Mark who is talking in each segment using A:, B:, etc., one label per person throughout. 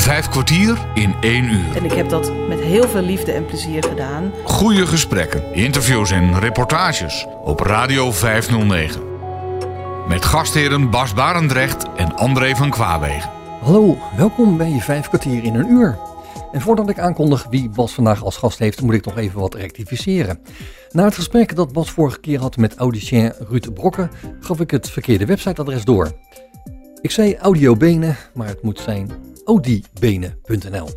A: Vijf kwartier in één uur.
B: En ik heb dat met heel veel liefde en plezier gedaan.
A: Goede gesprekken, interviews en reportages op Radio 509. Met gastheren Bas Barendrecht en André van Kwaabegen.
C: Hallo, welkom bij je vijf kwartier in een uur. En voordat ik aankondig wie Bas vandaag als gast heeft, moet ik nog even wat rectificeren. Na het gesprek dat Bas vorige keer had met audicien Ruud Brokken, gaf ik het verkeerde websiteadres door. Ik zei audiobenen, maar het moet zijn audibenen.nl.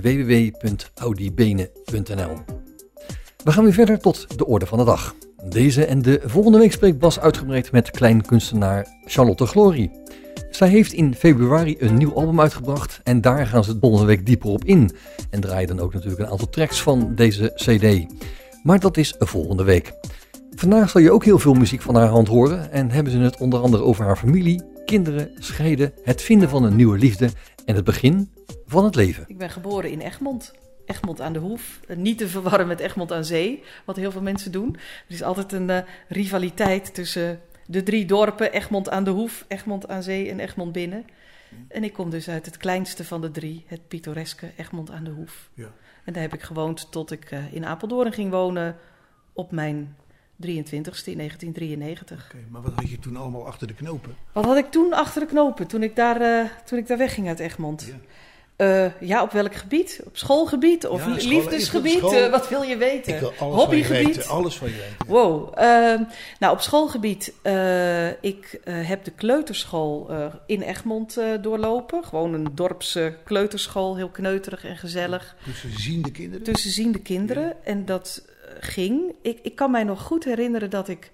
C: www.audibenen.nl We gaan weer verder tot de orde van de dag. Deze en de volgende week spreekt Bas uitgebreid met kleinkunstenaar Charlotte Glory. Zij heeft in februari een nieuw album uitgebracht en daar gaan ze het volgende week dieper op in. En draaien dan ook natuurlijk een aantal tracks van deze CD. Maar dat is volgende week. Vandaag zal je ook heel veel muziek van haar hand horen en hebben ze het onder andere over haar familie, kinderen, scheiden, het vinden van een nieuwe liefde en het begin van het leven.
B: Ik ben geboren in Egmond. Egmond aan de Hoef. Niet te verwarren met Egmond aan Zee, wat heel veel mensen doen. Er is altijd een uh, rivaliteit tussen de drie dorpen: Egmond aan de Hoef, Egmond aan Zee en Egmond binnen. En ik kom dus uit het kleinste van de drie, het pittoreske Egmond aan de Hoef. Ja. En daar heb ik gewoond tot ik uh, in Apeldoorn ging wonen op mijn 23ste in 1993.
D: Oké, maar wat had je toen allemaal achter de knopen?
B: Wat had ik toen achter de knopen toen ik daar, uh, toen ik daar wegging uit Egmond? Ja. Uh, ja, op welk gebied? Op schoolgebied of ja, school, liefdesgebied? School, uh, wat wil je weten?
D: Ik wil alles
B: Hobbygebied?
D: Van weten, alles van je weten.
B: Wow. Uh, nou, op schoolgebied, ik heb de kleuterschool in Egmond doorlopen. Gewoon een dorpse kleuterschool, heel kneuterig en gezellig.
D: Tussenziende kinderen?
B: Tussenziende kinderen. Ja. En dat ging. Ik, ik kan mij nog goed herinneren dat ik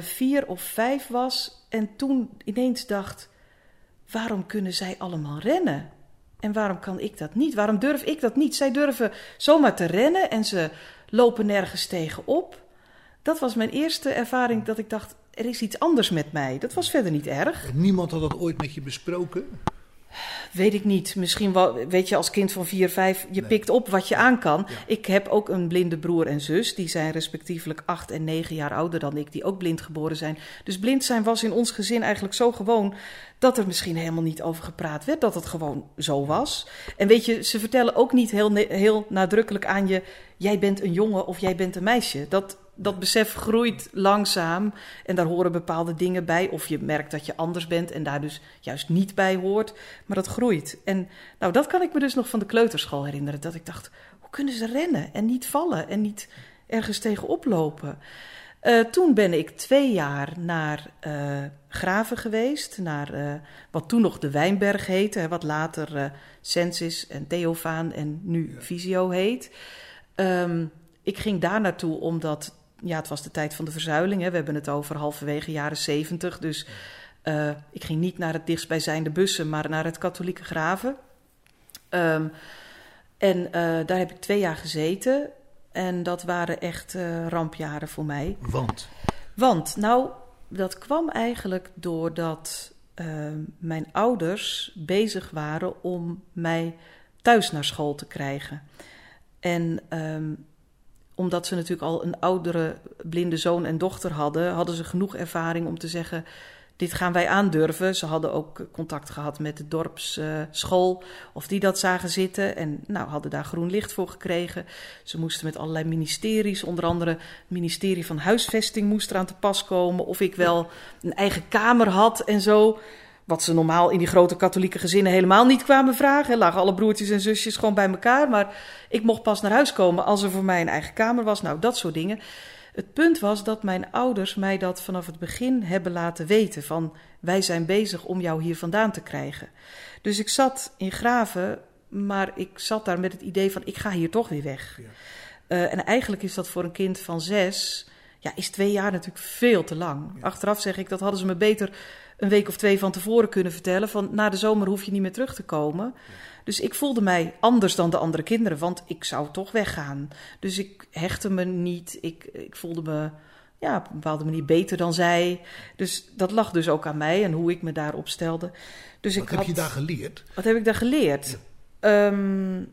B: vier of vijf was en toen ineens dacht... waarom kunnen zij allemaal rennen? En waarom kan ik dat niet? Waarom durf ik dat niet? Zij durven zomaar te rennen en ze lopen nergens tegenop. Dat was mijn eerste ervaring dat ik dacht, er is iets anders met mij. Dat was verder niet erg.
D: Niemand had dat ooit met je besproken?
B: Weet ik niet. Misschien wel, weet je, als kind van 4, 5, je nee. pikt op wat je aan kan. Ja. Ik heb ook een blinde broer en zus. Die zijn respectievelijk 8 en 9 jaar ouder dan ik, die ook blind geboren zijn. Dus blind zijn was in ons gezin eigenlijk zo gewoon dat er misschien helemaal niet over gepraat werd. Dat het gewoon zo was. En weet je, ze vertellen ook niet heel, heel nadrukkelijk aan je: jij bent een jongen of jij bent een meisje. Dat dat besef groeit langzaam en daar horen bepaalde dingen bij. Of je merkt dat je anders bent en daar dus juist niet bij hoort. Maar dat groeit. En nou, dat kan ik me dus nog van de kleuterschool herinneren. Dat ik dacht, hoe kunnen ze rennen en niet vallen en niet ergens tegenop lopen? Uh, toen ben ik twee jaar naar uh, Graven geweest, naar uh, wat toen nog de Wijnberg heette, wat later Sensis en Theofaan en nu Visio heet. Um, ik ging daar naartoe omdat ja, het was de tijd van de verzuiling. Hè. We hebben het over halverwege jaren zeventig. Dus uh, ik ging niet naar het dichtstbijzijnde bussen, maar naar het katholieke graven. Um, en uh, daar heb ik twee jaar gezeten. En dat waren echt uh, rampjaren voor mij.
D: Want?
B: Want, nou, dat kwam eigenlijk doordat mijn ouders bezig waren om mij thuis naar school te krijgen. En um, omdat ze natuurlijk al een oudere blinde zoon en dochter hadden, hadden ze genoeg ervaring om te zeggen: dit gaan wij aandurven. Ze hadden ook contact gehad met de dorpsschool, uh, of die dat zagen zitten. En nou, hadden daar groen licht voor gekregen. Ze moesten met allerlei ministeries, onder andere het ministerie van Huisvesting moest eraan te pas komen. Of ik wel een eigen kamer had en zo. Wat ze normaal in die grote katholieke gezinnen helemaal niet kwamen vragen. Lagen alle broertjes en zusjes gewoon bij elkaar. Maar ik mocht pas naar huis komen als er voor mij een eigen kamer was. Nou, dat soort dingen. Het punt was dat mijn ouders mij dat vanaf het begin hebben laten weten. Van wij zijn bezig om jou hier vandaan te krijgen. Dus ik zat in Graven, maar ik zat daar met het idee van ik ga hier toch weer weg. Ja. Uh, en eigenlijk is dat voor een kind van zes, ja, is twee jaar natuurlijk veel te lang. Ja. Achteraf zeg ik, dat hadden ze me beter een week of twee van tevoren kunnen vertellen. Van na de zomer hoef je niet meer terug te komen. Dus ik voelde mij anders dan de andere kinderen, want ik zou toch weggaan. Dus ik hechtte me niet. Ik, ik voelde me ja, op een bepaalde manier beter dan zij. Dus dat lag dus ook aan mij en hoe ik me daarop stelde. Dus
D: wat
B: ik
D: heb
B: had,
D: je daar geleerd?
B: Wat heb ik daar geleerd? Ja. Um,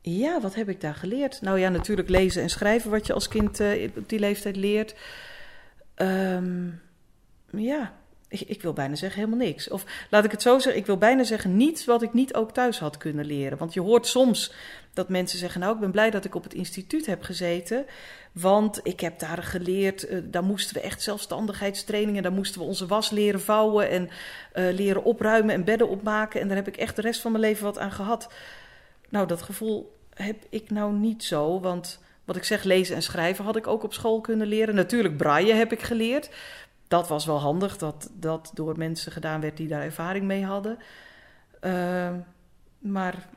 B: ja, wat heb ik daar geleerd? Nou ja, natuurlijk lezen en schrijven, wat je als kind uh, op die leeftijd leert. Um, ja, ik, ik wil bijna zeggen helemaal niks. Of laat ik het zo zeggen, ik wil bijna zeggen niets wat ik niet ook thuis had kunnen leren. Want je hoort soms dat mensen zeggen: Nou, ik ben blij dat ik op het instituut heb gezeten. Want ik heb daar geleerd, uh, daar moesten we echt zelfstandigheidstrainingen, daar moesten we onze was leren vouwen en uh, leren opruimen en bedden opmaken. En daar heb ik echt de rest van mijn leven wat aan gehad. Nou, dat gevoel heb ik nou niet zo, want wat ik zeg, lezen en schrijven had ik ook op school kunnen leren. Natuurlijk, braille heb ik geleerd. Dat was wel handig dat dat door mensen gedaan werd die daar ervaring mee hadden. Uh, maar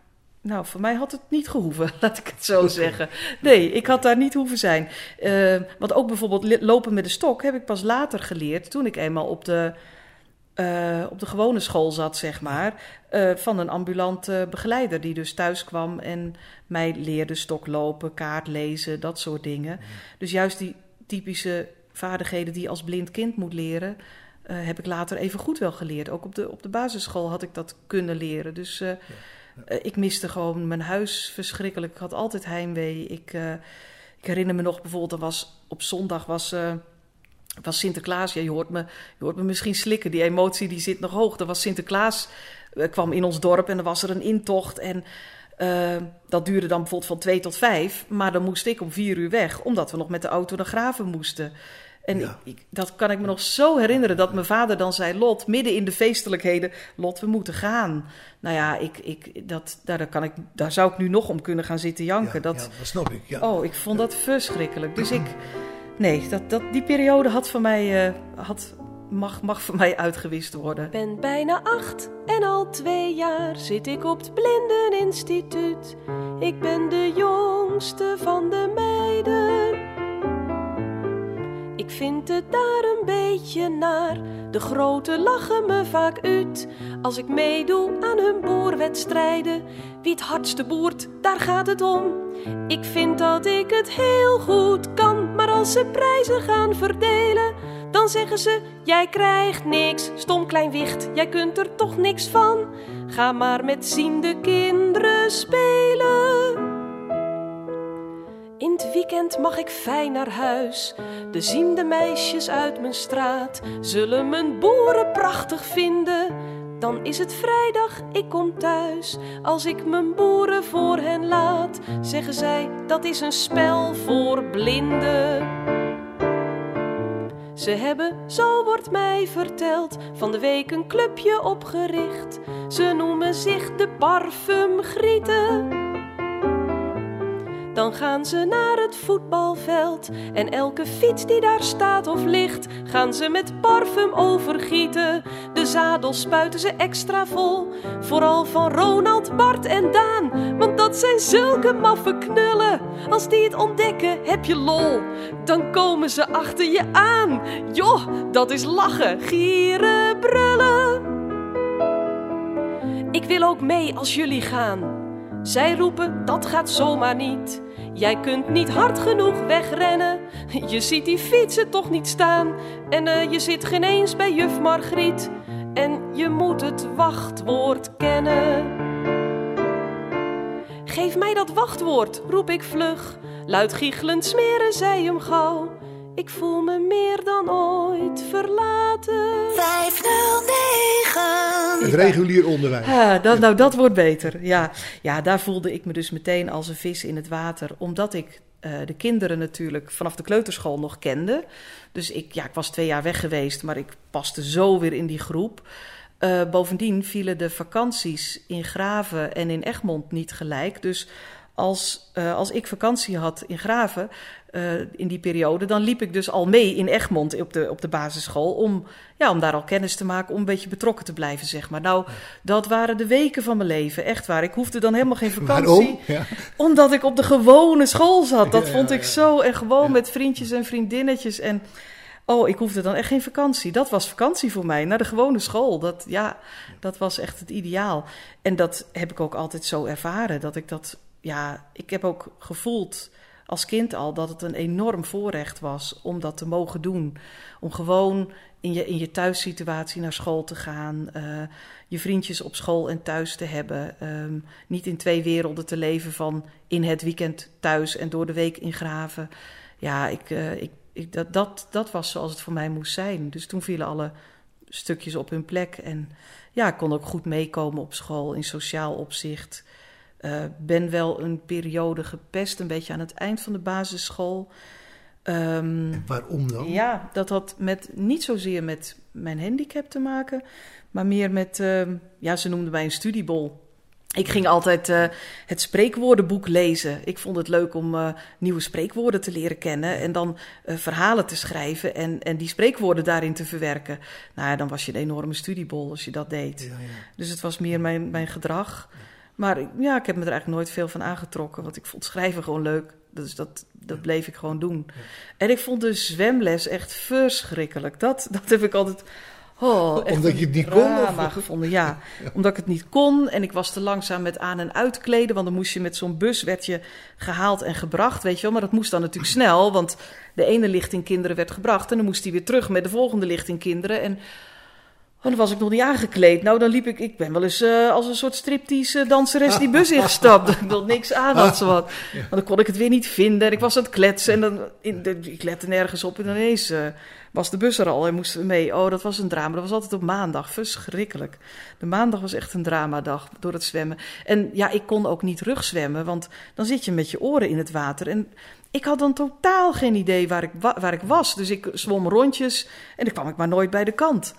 B: nou, voor mij had het niet gehoeven, laat ik het zo zeggen. Nee, ik had daar niet hoeven zijn. Uh, want ook bijvoorbeeld lopen met de stok heb ik pas later geleerd, toen ik eenmaal op de, uh, op de gewone school zat, zeg maar, uh, van een ambulante begeleider die dus thuis kwam en mij leerde stok lopen, kaart lezen, dat soort dingen. Dus juist die typische vaardigheden die je als blind kind moet leren, heb ik later even goed wel geleerd. Ook op de, op de basisschool had ik dat kunnen leren. Dus ja. Uh, ik miste gewoon mijn huis verschrikkelijk. Ik had altijd heimwee. Ik, ik herinner me nog bijvoorbeeld, er was, op zondag was, was Sinterklaas. Ja, je, hoort me, je hoort me misschien slikken. Die emotie die zit nog hoog. Er was Sinterklaas, kwam in ons dorp en er was er een intocht. En dat duurde dan bijvoorbeeld van twee tot vijf. Maar dan moest ik om vier uur weg, omdat we nog met de auto naar Graven moesten. En ja. ik, dat kan ik me nog zo herinneren dat mijn vader dan zei: Lot, midden in de feestelijkheden, Lot, we moeten gaan. Nou ja, ik, ik, dat, daar, kan ik, daar zou ik nu nog om kunnen gaan zitten janken.
D: Ja,
B: dat,
D: ja, dat snap ik. Ja.
B: Oh, ik vond dat verschrikkelijk. Dus ik, nee, dat, dat, die periode had voor mij, uh, had, mag, mag voor mij uitgewist worden.
E: Ik ben bijna acht en al twee jaar zit ik op het Blindeninstituut. Ik ben de jongste van de meiden. Ik vind het daar een beetje naar. De grote lachen me vaak uit. Als ik meedoe aan hun boerwedstrijden. Wie het hardste boert, daar gaat het om. Ik vind dat ik het heel goed kan. Maar als ze prijzen gaan verdelen, dan zeggen ze: Jij krijgt niks, stom klein wicht, jij kunt er toch niks van. Ga maar met ziende kinderen spelen. In het weekend mag ik fijn naar huis. De ziende meisjes uit mijn straat zullen mijn boeren prachtig vinden. Dan is het vrijdag, ik kom thuis. Als ik mijn boeren voor hen laat, zeggen zij dat is een spel voor blinden. Ze hebben, zo wordt mij verteld, van de week een clubje opgericht. Ze noemen zich de Parfumgrieten. Dan gaan ze naar het voetbalveld en elke fiets die daar staat of ligt, gaan ze met parfum overgieten. De zadels spuiten ze extra vol, vooral van Ronald, Bart en Daan, want dat zijn zulke maffe knullen. Als die het ontdekken, heb je lol, dan komen ze achter je aan. Joh, dat is lachen, gieren, brullen. Ik wil ook mee als jullie gaan. Zij roepen, dat gaat zomaar niet. Jij kunt niet hard genoeg wegrennen. Je ziet die fietsen toch niet staan. En uh, je zit geen eens bij juf Margriet. En je moet het wachtwoord kennen. Geef mij dat wachtwoord, roep ik vlug. Luid giechelend smeren zij hem gauw. Ik voel me meer dan ooit verlaten.
F: 509.
D: Het regulier onderwijs.
B: Ja, dat, nou, dat wordt beter. Ja. ja, daar voelde ik me dus meteen als een vis in het water. Omdat ik uh, de kinderen natuurlijk vanaf de kleuterschool nog kende. Dus ik, ja, ik was twee jaar weg geweest, maar ik paste zo weer in die groep. Uh, bovendien vielen de vakanties in Graven en in Egmond niet gelijk. Dus als, uh, als ik vakantie had in Graven uh, in die periode, dan liep ik dus al mee in Egmond op de, op de basisschool. Om, ja, om daar al kennis te maken, om een beetje betrokken te blijven, zeg maar. Nou, dat waren de weken van mijn leven, echt waar. Ik hoefde dan helemaal geen vakantie.
D: Ja.
B: Omdat ik op de gewone school zat. Dat
D: Ja,
B: vond ik
D: ja.
B: zo. En gewoon met vriendjes en vriendinnetjes. En oh, ik hoefde dan echt geen vakantie. Dat was vakantie voor mij, naar de gewone school. Dat, ja, dat was echt het ideaal. En dat heb ik ook altijd zo ervaren. Dat ik dat, ja, ik heb ook gevoeld als kind al dat het een enorm voorrecht was om dat te mogen doen. Om gewoon in je, in je thuissituatie naar school te gaan. eh, je vriendjes op school en thuis te hebben. ehm, niet in twee werelden te leven van in het weekend thuis en door de week in graven. Ja, ik, eh, ik, ik, dat, dat, dat was zoals het voor mij moest zijn. Dus toen vielen alle stukjes op hun plek. En ja, ik kon ook goed meekomen op school in sociaal opzicht. Uh, ben wel een periode gepest, een beetje aan het eind van de basisschool.
D: Um, waarom dan?
B: Ja, dat had met, niet zozeer met mijn handicap te maken, maar meer met, uh, ja, ze noemden mij een studiebol. Ik ging altijd uh, het spreekwoordenboek lezen. Ik vond het leuk om uh, nieuwe spreekwoorden te leren kennen en dan uh, verhalen te schrijven en, en die spreekwoorden daarin te verwerken. Nou ja, dan was je een enorme studiebol als je dat deed. Ja, ja. Dus het was meer mijn, mijn gedrag. Maar ja, ik heb me er eigenlijk nooit veel van aangetrokken, want ik vond schrijven gewoon leuk. Dus dat, dat bleef ik gewoon doen. En ik vond de zwemles echt verschrikkelijk. Dat, dat heb ik altijd Oh,
D: Omdat je het niet kon?
B: Of? gevonden, ja. Omdat ik het niet kon en ik was te langzaam met aan- en uitkleden. Want dan moest je met zo'n bus, werd je gehaald en gebracht, weet je wel. Maar dat moest dan natuurlijk snel, want de ene lichting kinderen werd gebracht... en dan moest hij weer terug met de volgende lichting kinderen. En oh, dan was ik nog niet aangekleed. Nou, dan liep ik... Ik ben wel eens uh, als een soort striptease danseres die bus ingestapt. ik nog niks aan had, zowat. Want dan kon ik het weer niet vinden. En ik was aan het kletsen en dan... In de, ik lette nergens op en ineens... Uh, was de bus er al en moesten we mee. Oh, dat was een drama. Dat was altijd op maandag. Verschrikkelijk. De maandag was echt een dramadag door het zwemmen. En ja, ik kon ook niet rugzwemmen, want dan zit je met je oren in het water. En ik had dan totaal geen idee waar ik, waar ik was. Dus ik zwom rondjes en dan kwam ik maar nooit bij de kant.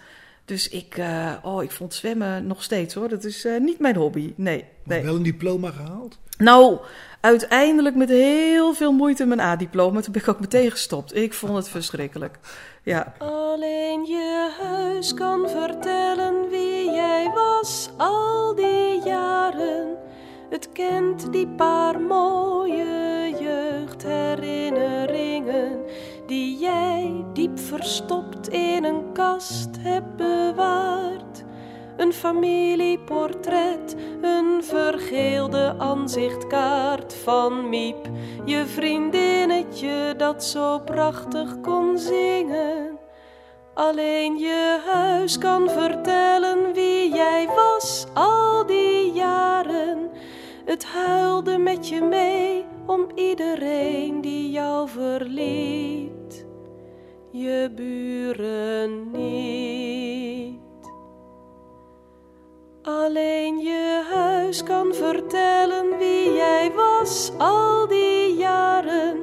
B: Dus ik, uh, oh, ik vond zwemmen nog steeds hoor. Dat is uh, niet mijn hobby. Nee.
D: Maar wel een diploma gehaald?
B: Nou, uiteindelijk met heel veel moeite mijn A-diploma. Toen ben ik ook meteen gestopt. Ik vond het verschrikkelijk. Ja.
E: Alleen je huis kan vertellen wie jij was al die jaren. Het kent die paar mooie jeugdherinneringen die jij diep verstopt in een kast hebt bewaard. Een familieportret, een vergeelde aanzichtkaart van Miep, je vriendinnetje dat zo prachtig kon zingen. Alleen je huis kan vertellen wie jij was al die jaren. Het huilde met je mee om iedereen die jou verliet, je buren niet. Alleen je huis kan vertellen wie jij was al die jaren.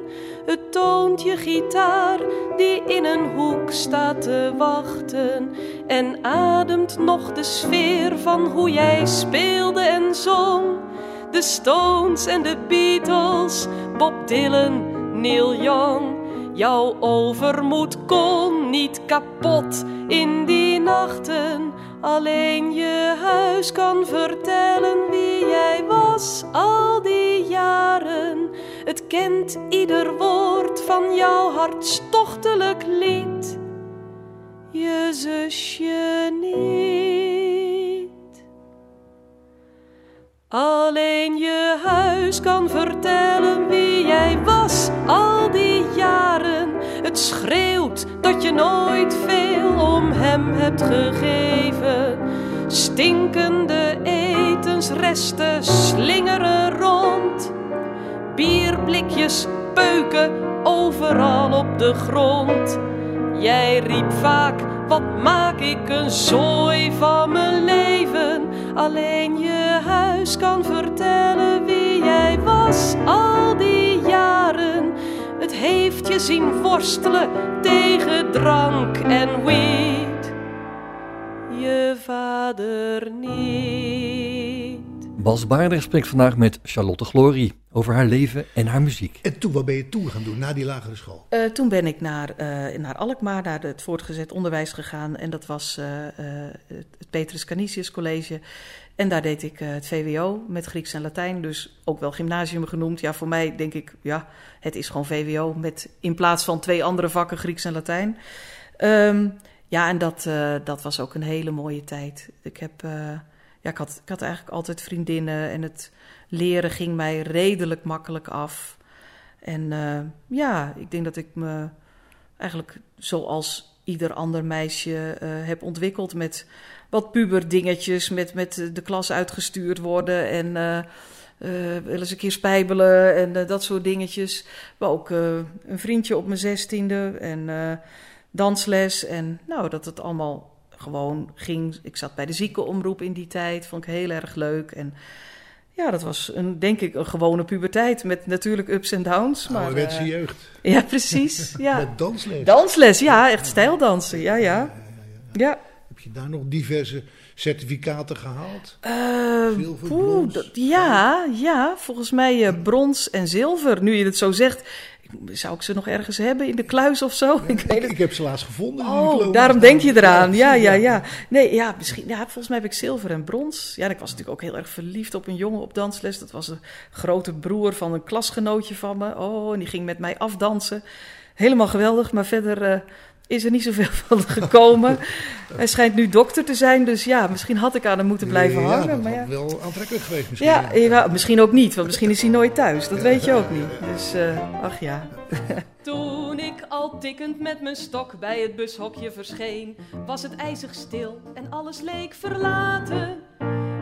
E: Het toont je gitaar die in een hoek staat te wachten en ademt nog de sfeer van hoe jij speelde en zong. De Stones en de Beatles, Bob Dylan, Neil Young. Jouw overmoed kon niet kapot in die nachten. Alleen je huis kan vertellen wie jij was al die jaren. Het kent ieder woord van jouw hartstochtelijk lied. Je zusje niet. Alleen je huis kan vertellen wie Schreeuwt dat je nooit veel om hem hebt gegeven. Stinkende etensresten slingeren rond. Bierblikjes peuken overal op de grond. Jij riep vaak, wat maak ik een zooi van mijn leven. Alleen je huis kan vertellen wie jij was al die jaren. Heeft je zien worstelen tegen drank en weed. Je vader niet.
C: Bas Baarder spreekt vandaag met Charlotte Glory over haar leven en haar muziek.
D: En toen, wat ben je toen gaan doen, na die lagere school?
B: Uh, toen ben ik naar, uh, naar Alkmaar, naar het voortgezet onderwijs gegaan. En dat was uh, het Petrus Canisius College. En daar deed ik het VWO met Grieks en Latijn. Dus ook wel gymnasium genoemd. Ja, voor mij denk ik, ja, het is gewoon VWO. Met in plaats van twee andere vakken Grieks en Latijn. Um, ja, en dat, dat was ook een hele mooie tijd. Ik heb ja, ik had, ik had eigenlijk altijd vriendinnen en het leren ging mij redelijk makkelijk af. En ja, ik denk dat ik me eigenlijk zoals ieder ander meisje heb ontwikkeld met wat puberdingetjes, met, met de klas uitgestuurd worden en uh, wel eens een keer spijbelen en dat soort dingetjes. Maar ook een vriendje op mijn zestiende en dansles en nou, dat het allemaal gewoon ging. Ik zat bij de ziekenomroep in die tijd, vond ik heel erg leuk. En ja, dat was een, denk ik een gewone puberteit met natuurlijk ups en downs. Maar,
D: Ouderwetse
B: eh,
D: jeugd.
B: ja, precies. Ja.
D: Met dansles.
B: Dansles, ja, echt stijldansen. Ja, ja. Ja.
D: Heb je daar nog diverse certificaten gehaald?
B: Eh,
D: Zilver,
B: poeh,
D: brons,
B: dat- ja, ja, volgens mij eh, brons en zilver. Nu je het zo zegt, zou ik ze nog ergens hebben in de kluis of zo? Ik weet
D: Ik,
B: het
D: ik heb ze laatst gevonden.
B: Oh, daarom denk je eraan. Ja, ja, ja. Nee, ja, misschien. Ja, volgens mij heb ik zilver en brons. Ja, ik was natuurlijk ook heel erg verliefd op een jongen op dansles. Dat was een grote broer van een klasgenootje van me. Oh, en die ging met mij afdansen. Helemaal geweldig, maar verder eh, is er niet zoveel van gekomen. Hij schijnt nu dokter te zijn, dus ja, misschien had ik aan hem moeten blijven
D: ja,
B: hangen.
D: dat
B: maar ja.
D: had wel aantrekkelijk geweest misschien.
B: Ja, ja, misschien ook niet, want misschien is hij nooit thuis. Dat weet je ook niet. Dus, eh, ach ja.
E: Toen ik al tikkend met mijn stok bij het bushokje verscheen, was het ijzig stil en alles leek verlaten.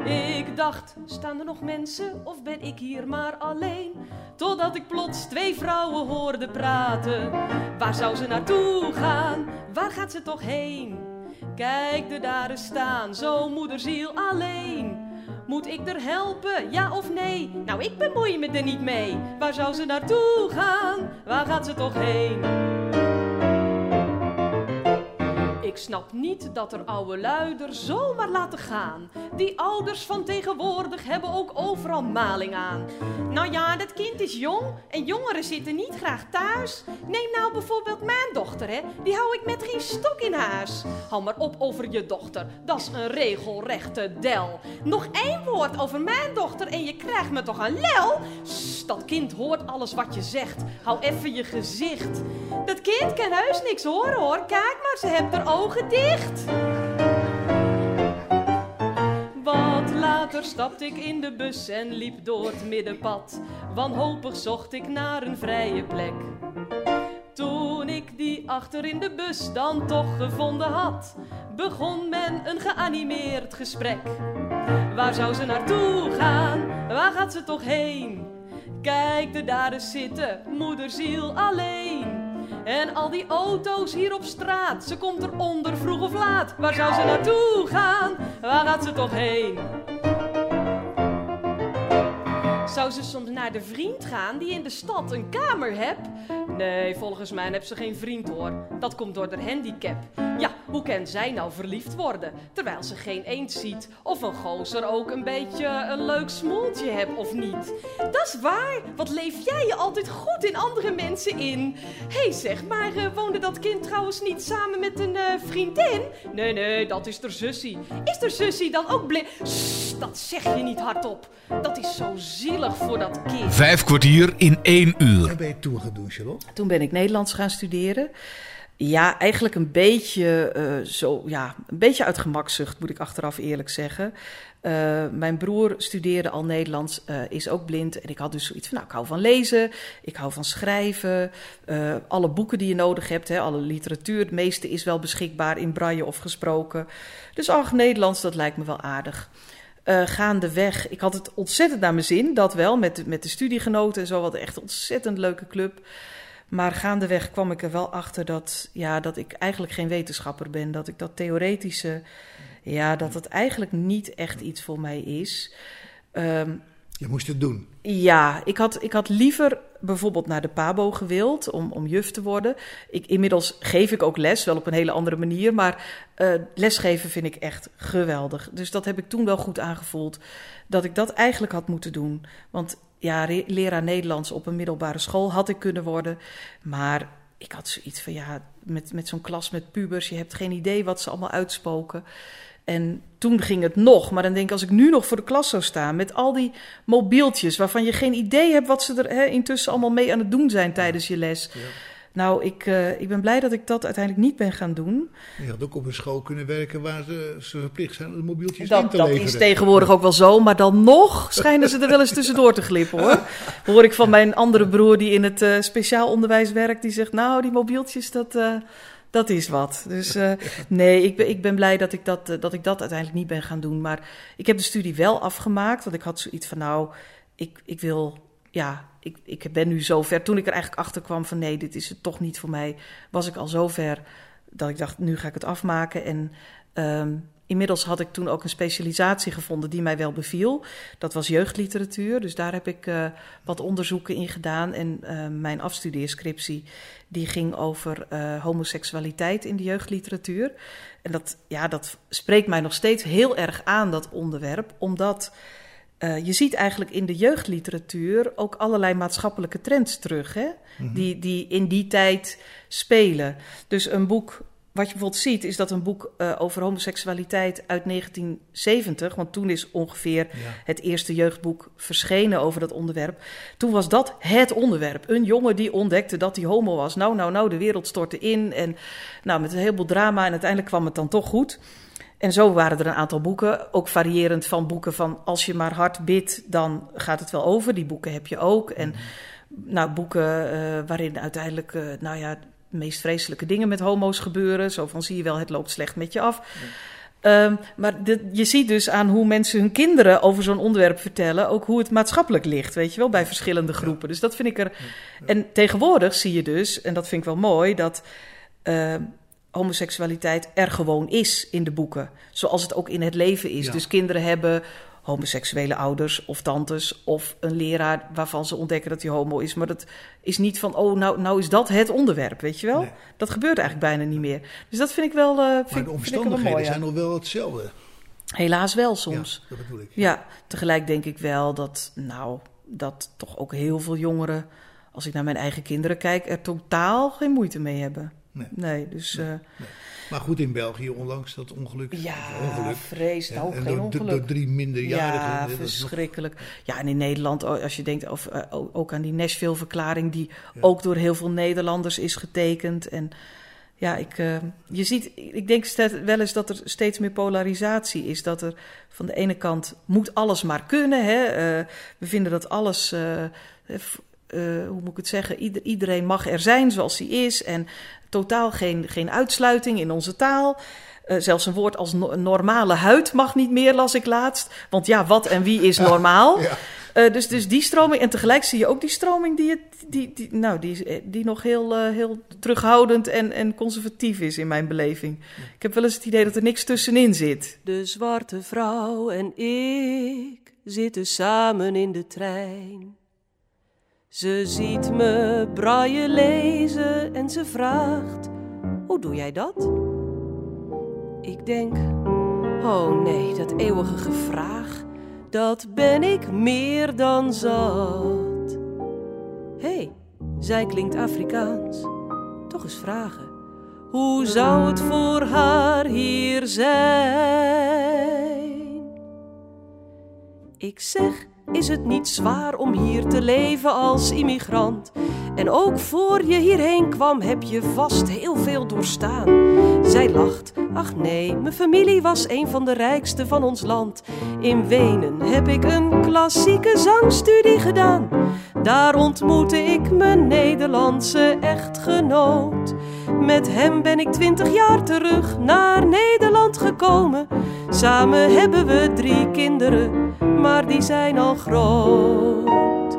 E: Ik dacht, staan er nog mensen of ben ik hier maar alleen? Totdat ik plots twee vrouwen hoorde praten. Waar zou ze naartoe gaan? Waar gaat ze toch heen? Kijk er daar staan, zo moederziel alleen. Moet ik er helpen, ja of nee? Nou, ik bemoei me er niet mee. Waar zou ze naartoe gaan? Waar gaat ze toch heen? Ik snap niet dat er oude lui er zomaar laten gaan. Die ouders van tegenwoordig hebben ook overal maling aan. Nou ja, dat kind is jong en jongeren zitten niet graag thuis. Neem nou bijvoorbeeld mijn dochter, hè. Die hou ik met geen stok in huis. Hou maar op over je dochter, dat is een regelrechte del. Nog één woord over mijn dochter en je krijgt me toch een lel? Sst, dat kind hoort alles wat je zegt. Hou even je gezicht. Dat kind kan heus niks horen hoor. Kijk maar, ze heeft haar ogen dicht. Wat later stapte ik in de bus en liep door het middenpad. Wanhopig zocht ik naar een vrije plek. Toen ik die achter in de bus dan toch gevonden had, begon men een geanimeerd gesprek. Waar zou ze naartoe gaan? Waar gaat ze toch heen? Kijk er daar zitten, moederziel alleen. En al die auto's hier op straat, ze komt eronder vroeg of laat. Waar zou ze naartoe gaan? Waar gaat ze toch heen? Zou ze soms naar de vriend gaan die in de stad een kamer hebt? Nee, volgens mij heeft ze geen vriend hoor. Dat komt door haar handicap. Ja, hoe kan zij nou verliefd worden terwijl ze geen eend ziet? Of een gozer ook een beetje een leuk smoeltje hebt of niet? Dat is waar. Wat leef jij je altijd goed in andere mensen in? Hé hey zeg, maar eh, woonde dat kind trouwens niet samen met een eh, vriendin? Nee, nee, dat is er zussie. Is er zussie dan ook blind? Dat zeg je niet hardop. Dat is zo zielig voor dat kind.
A: Vijf kwartier in één uur.
D: Wat ben je toen gaan doen, Charlotte?
B: Toen ben ik Nederlands gaan studeren. Ja, eigenlijk een beetje, eh, zo, ja, een beetje uit gemakzucht, moet ik achteraf eerlijk zeggen. Eh, mijn broer studeerde al Nederlands, eh, is ook blind. En ik had dus zoiets van, nou, ik hou van lezen, ik hou van schrijven. eh, alle boeken die je nodig hebt, hè, alle literatuur, het meeste is wel beschikbaar in braille of gesproken. Dus ach, Nederlands, dat lijkt me wel aardig. Eh, gaandeweg, ik had het ontzettend naar mijn zin, dat wel, met met de studiegenoten en zo. Wat echt een ontzettend leuke club. Maar gaandeweg kwam ik er wel achter dat, ja, dat ik eigenlijk geen wetenschapper ben. Dat ik dat theoretische, ja, dat het eigenlijk niet echt iets voor mij is. Ehm,
D: Je moest het doen.
B: ja, ik had, ik had liever bijvoorbeeld naar de PABO gewild om, om juf te worden. Ik, inmiddels geef ik ook les, wel op een hele andere manier. Maar eh, lesgeven vind ik echt geweldig. Dus dat heb ik toen wel goed aangevoeld. Dat ik dat eigenlijk had moeten doen. Want ja, leraar Nederlands op een middelbare school had ik kunnen worden. Maar ik had zoiets van ja, met, met zo'n klas met pubers, je hebt geen idee wat ze allemaal uitspoken. En toen ging het nog, maar dan denk ik, als ik nu nog voor de klas zou staan met al die mobieltjes waarvan je geen idee hebt wat ze er hè, intussen allemaal mee aan het doen zijn tijdens je les. Nou, ik, eh, ik ben blij dat ik dat uiteindelijk niet ben gaan doen.
D: Je had ook op een school kunnen werken waar ze, ze verplicht zijn om de mobieltjes in
B: Dat,
D: te
B: dat
D: leveren.
B: is tegenwoordig ook wel zo, maar dan nog schijnen ze er wel eens tussendoor te glippen hoor. Hoor ik van mijn andere broer die in het eh, speciaal onderwijs werkt, die zegt nou die mobieltjes dat, eh, dat is wat. Dus eh, nee, ik ben, ik ben blij dat ik dat, eh, dat ik dat uiteindelijk niet ben gaan doen. Maar ik heb de studie wel afgemaakt, want ik had zoiets van nou, ik, ik wil, ja, ik, ik ben nu zover. Toen ik er eigenlijk achter kwam van nee, dit is het toch niet voor mij, was ik al zover dat ik dacht nu ga ik het afmaken en... Ehm, inmiddels had ik toen ook een specialisatie gevonden die mij wel beviel. Dat was jeugdliteratuur, dus daar heb ik uh, wat onderzoeken in gedaan. En uh, mijn afstudeerscriptie die ging over uh, homoseksualiteit in de jeugdliteratuur. En dat, ja, dat spreekt mij nog steeds heel erg aan, dat onderwerp, omdat... Uh, je ziet eigenlijk in de jeugdliteratuur ook allerlei maatschappelijke trends terug, hè? Mm -hmm. die, die in die tijd spelen. Dus een boek wat je bijvoorbeeld ziet, is dat een boek uh, over homoseksualiteit uit 1970, want toen is ongeveer ja. het eerste jeugdboek verschenen over dat onderwerp. Toen was dat het onderwerp. Een jongen die ontdekte dat hij homo was. Nou, nou, nou, de wereld stortte in. En nou, met een heleboel drama. En uiteindelijk kwam het dan toch goed. En zo waren er een aantal boeken, ook variërend van boeken van als je maar hard bidt, dan gaat het wel over. Die boeken heb je ook. En mm -hmm. nou, boeken uh, waarin uiteindelijk, uh, nou ja, meest vreselijke dingen met homo's gebeuren. Zo van zie je wel, het loopt slecht met je af. Ja. Um, maar de, je ziet dus aan hoe mensen hun kinderen over zo'n onderwerp vertellen, ook hoe het maatschappelijk ligt, weet je wel, bij verschillende groepen. Ja. Dus dat vind ik er. Ja. En tegenwoordig zie je dus, en dat vind ik wel mooi, dat uh, homoseksualiteit er gewoon is in de boeken. Zoals het ook in het leven is. Dus kinderen hebben homoseksuele ouders of tantes of een leraar waarvan ze ontdekken dat hij homo is. Maar dat is niet van, oh, nou, nou is dat het onderwerp, weet je wel? Nee. Dat gebeurt eigenlijk bijna niet meer. Dus dat vind ik wel. Uh, vind,
D: maar de omstandigheden
B: mooi,
D: zijn nog wel hetzelfde.
B: Helaas wel soms.
D: Ja, dat bedoel ik.
B: Ja, tegelijk denk ik wel dat, nou, dat toch ook heel veel jongeren, als ik naar mijn eigen kinderen kijk, er totaal geen moeite mee hebben. Nee, nee dus.
D: Nee,
B: uh,
D: nee. Maar goed, in België onlangs dat ongeluk.
B: Ja,
D: ongeluk.
B: vrees. Nou,
D: en, en
B: geen
D: door,
B: ongeluk.
D: door drie minderjarigen.
B: Ja,
D: nog-
B: verschrikkelijk. Ja, en in Nederland, als je denkt of, eh, ook aan die Nashville-verklaring... die
D: Ja.
B: ook door heel veel Nederlanders is getekend. En ja, ik, eh, je ziet, ik denk wel eens dat er steeds meer polarisatie is. Dat er van de ene kant moet alles maar kunnen. Hè? Eh, we vinden dat alles... eh, hoe moet ik het zeggen? Ieder, iedereen mag er zijn zoals hij is. En totaal geen, geen uitsluiting in onze taal. Eh, zelfs een woord als no- normale huid mag niet meer, las ik laatst. Want ja, wat en wie is normaal?
D: Ja.
B: Eh, dus, dus die stroming. En tegelijk zie je ook die stroming die, het- die, die, nou, die, die nog heel, heel terughoudend en, en conservatief is in mijn beleving. Ik heb wel eens het idee dat er niks tussenin zit.
E: De zwarte vrouw en ik zitten samen in de trein. Ze ziet me braille lezen en ze vraagt: Hoe doe jij dat? Ik denk: Oh nee, dat eeuwige gevraag, dat ben ik meer dan zat. Hé, hey, zij klinkt Afrikaans. Toch eens vragen. Hoe zou het voor haar hier zijn? Ik zeg, is het niet zwaar om hier te leven als immigrant? En ook voor je hierheen kwam heb je vast heel veel doorstaan. Zij lacht, ach nee, mijn familie was een van de rijkste van ons land. In Wenen heb ik een klassieke zangstudie gedaan. Daar ontmoette ik mijn Nederlandse echtgenoot. Met hem ben ik twintig jaar terug naar Nederland gekomen. Samen hebben we drie kinderen, maar die zijn al groot.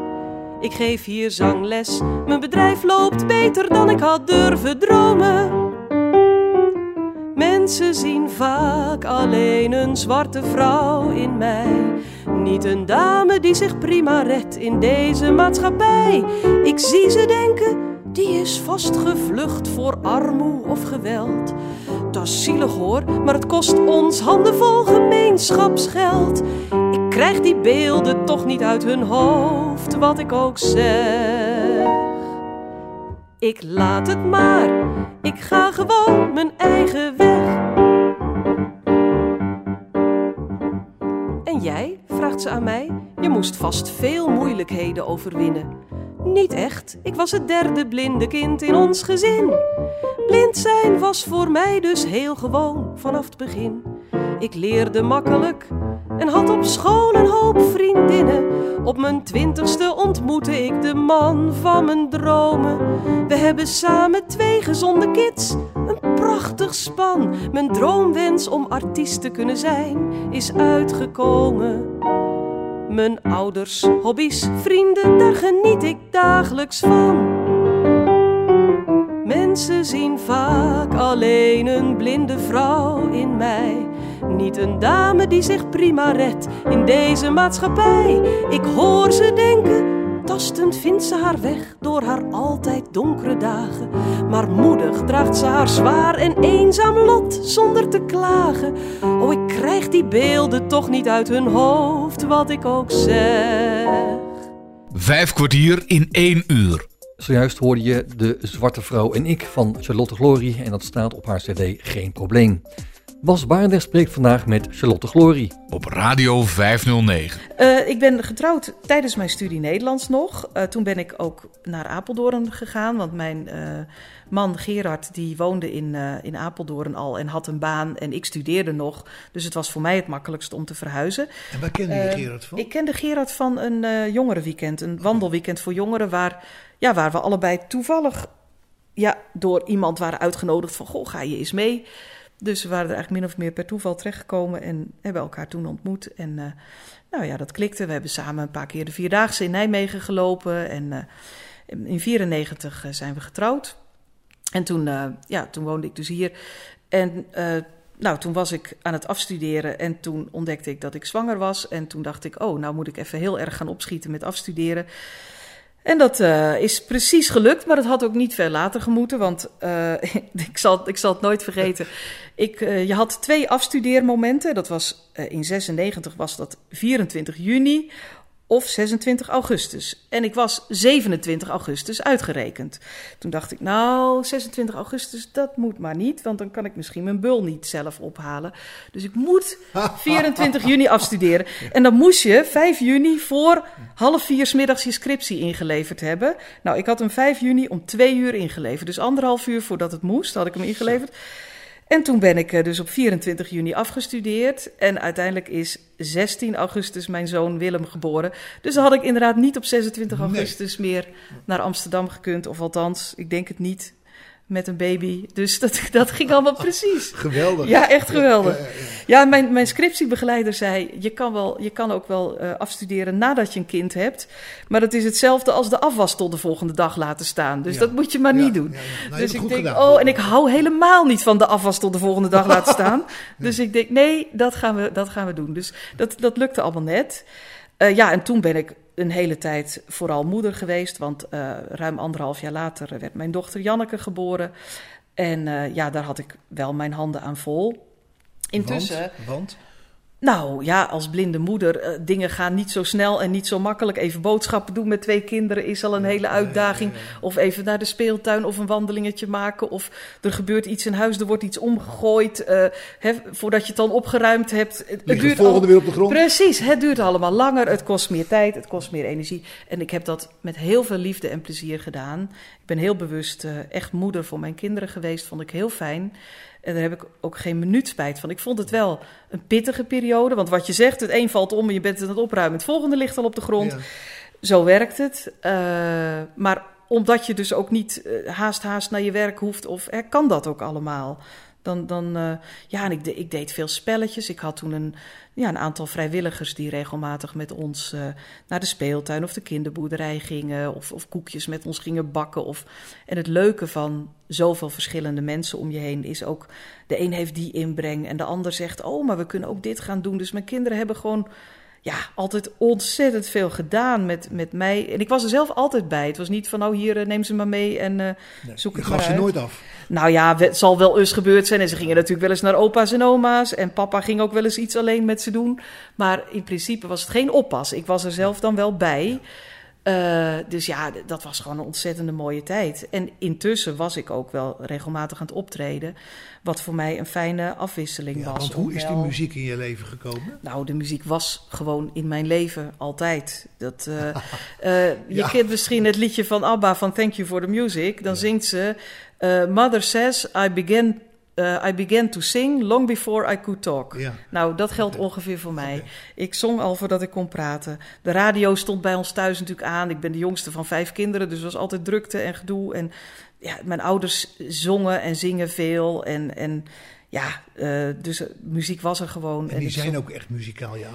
E: Ik geef hier zangles, mijn bedrijf loopt beter dan ik had durven dromen. Mensen zien vaak alleen een zwarte vrouw in mij. Niet een dame die zich prima redt in deze maatschappij. Ik zie ze denken, die is vast gevlucht voor armoe of geweld. Dat is zielig hoor, maar het kost ons handenvol gemeenschapsgeld. Ik krijg die beelden toch niet uit hun hoofd, wat ik ook zeg. Ik laat het maar, ik ga gewoon mijn eigen weg. En jij, vraagt ze aan mij, je moest vast veel moeilijkheden overwinnen. Niet echt, ik was het derde blinde kind in ons gezin. Blind zijn was voor mij dus heel gewoon vanaf het begin. Ik leerde makkelijk en had op school een hoop vriendinnen. Op mijn twintigste ontmoette ik de man van mijn dromen. We hebben samen twee gezonde kids, een prachtig span. Mijn droomwens om artiest te kunnen zijn is uitgekomen. Mijn ouders, hobby's, vrienden, daar geniet ik dagelijks van. Mensen zien vaak alleen een blinde vrouw in mij. Niet een dame die zich prima redt in deze maatschappij. Ik hoor ze denken, tastend vindt ze haar weg door haar altijd donkere dagen. Maar moedig draagt ze haar zwaar en eenzaam lot zonder te klagen. Oh, ik krijg die beelden toch niet uit hun hoofd, wat ik ook zeg.
A: Vijf kwartier in één uur.
C: Zojuist hoorde je De Zwarte Vrouw en ik van Charlotte Glory en dat staat op haar cd Geen Probleem. Bas Barendrecht spreekt vandaag met Charlotte Glory.
A: Op Radio 509.
B: Uh, ik ben getrouwd tijdens mijn studie Nederlands nog. Uh, toen ben ik ook naar Apeldoorn gegaan, want mijn uh, man Gerard die woonde in, in Apeldoorn al en had een baan en ik studeerde nog. Dus het was voor mij het makkelijkst om te verhuizen.
D: En waar kende je Gerard van?
B: Ik kende Gerard van een jongerenweekend, een wandelweekend voor jongeren waar, ja, waar we allebei toevallig ja, door iemand waren uitgenodigd van goh, ga je eens mee. Dus we waren er eigenlijk min of meer per toeval terechtgekomen en hebben elkaar toen ontmoet. En uh, nou ja, dat klikte. We hebben samen een paar keer de Vierdaagse in Nijmegen gelopen. En uh, in 94 zijn we getrouwd. En toen, ja, toen woonde ik dus hier. En nou, toen was ik aan het afstuderen en toen ontdekte ik dat ik zwanger was. En toen dacht ik, oh, nou moet ik even heel erg gaan opschieten met afstuderen. En dat uh, is precies gelukt, maar dat had ook niet veel later gemoeten, want uh, ik, zal, ik zal het nooit vergeten. Ik, uh, je had twee afstudeermomenten. Dat was in 96 was dat 24 juni of 26 augustus. En ik was 27 augustus uitgerekend. Toen dacht ik, nou, 26 augustus, dat moet maar niet, want dan kan ik misschien mijn bul niet zelf ophalen. Dus ik moet 24 juni afstuderen. En dan moest je 5 juni voor half vier smiddags je scriptie ingeleverd hebben. Nou, ik had hem 5 juni om 2 uur ingeleverd. Dus anderhalf uur voordat het moest, had ik hem ingeleverd. En toen ben ik dus op 24 juni afgestudeerd. En uiteindelijk is 16 augustus mijn zoon Willem geboren. Dus dan had ik inderdaad niet op 26 augustus nee. meer naar Amsterdam gekund. Of althans, ik denk het niet met een baby. Dus dat, dat ging allemaal precies.
D: Geweldig.
B: Ja, echt geweldig. Ja, mijn, mijn scriptiebegeleider zei: je kan, wel, je kan ook wel uh, afstuderen nadat je een kind hebt. Maar dat is hetzelfde als de afwas tot de volgende dag laten staan. Dus ja. dat moet je maar
D: ja,
B: niet doen.
D: Ja, nou,
B: dus ik denk:
D: gedaan.
B: oh, en ik hou helemaal niet van de afwas tot de volgende dag laten staan. Dus ik denk: nee, dat gaan we, dat gaan we doen. Dus dat, dat lukte allemaal net. Uh, ja, en toen ben ik een hele tijd vooral moeder geweest. Want uh, ruim anderhalf jaar later werd mijn dochter Janneke geboren. En uh, ja, daar had ik wel mijn handen aan vol. Intussen.
D: Want? want?
B: Nou ja, als blinde moeder, uh, dingen gaan niet zo snel en niet zo makkelijk. Even boodschappen doen met twee kinderen is al een hele uitdaging. Of even naar de speeltuin of een wandelingetje maken. Of er gebeurt iets in huis, er wordt iets omgegooid. Uh, hè, voordat je het dan opgeruimd hebt. Het,
D: het duurt volgende al... weer op de grond.
B: Precies, het duurt allemaal langer. Het kost meer tijd, het kost meer energie. En ik heb dat met heel veel liefde en plezier gedaan. Ik ben heel bewust uh, echt moeder voor mijn kinderen geweest. Vond ik heel fijn. En daar heb ik ook geen minuut spijt van. Ik vond het wel een pittige periode. Want wat je zegt, het een valt om en je bent aan het opruimen. Het volgende ligt al op de grond. Ja. Zo werkt het. Uh, maar omdat je dus ook niet uh, haast haast naar je werk hoeft, of er kan dat ook allemaal. Dan, dan uh, ja, en ik, ik, deed veel spelletjes. Ik had toen een, ja, een aantal vrijwilligers die regelmatig met ons uh, naar de speeltuin of de kinderboerderij gingen. Of, of koekjes met ons gingen bakken. Of, en het leuke van zoveel verschillende mensen om je heen is ook... de een heeft die inbreng en de ander zegt... oh, maar we kunnen ook dit gaan doen. Dus mijn kinderen hebben gewoon ja, altijd ontzettend veel gedaan met, met mij. En ik was er zelf altijd bij. Het was niet van, nou hier, neem ze maar mee en uh, nee, zoek het maar
D: uit.
B: ze
D: nooit af?
B: Nou ja, het zal wel eens gebeurd zijn. En ze gingen natuurlijk wel eens naar opa's en oma's. En papa ging ook wel eens iets alleen met ze doen. Maar in principe was het geen oppas. Ik was er zelf dan wel bij. Uh, dus ja, dat was gewoon een ontzettende mooie tijd. En intussen was ik ook wel regelmatig aan het optreden. Wat voor mij een fijne afwisseling
D: ja,
B: was.
D: Want hoe is die muziek in je leven gekomen?
B: Nou, de muziek was gewoon in mijn leven altijd. Dat, uh, uh, je ja. kent misschien het liedje van ABBA van Thank You for the Music. Dan ja. zingt ze... Mother says I began Uh, I began to sing long before I could talk.
D: Ja.
B: Nou, dat geldt okay. ongeveer voor mij. Okay. Ik zong al voordat ik kon praten. De radio stond bij ons thuis natuurlijk aan. Ik ben de jongste van vijf kinderen, dus er was altijd drukte en gedoe. En ja, mijn ouders zongen en zingen veel. En, en ja, uh, dus muziek was er gewoon.
D: En die en zijn ook echt muzikaal, jou?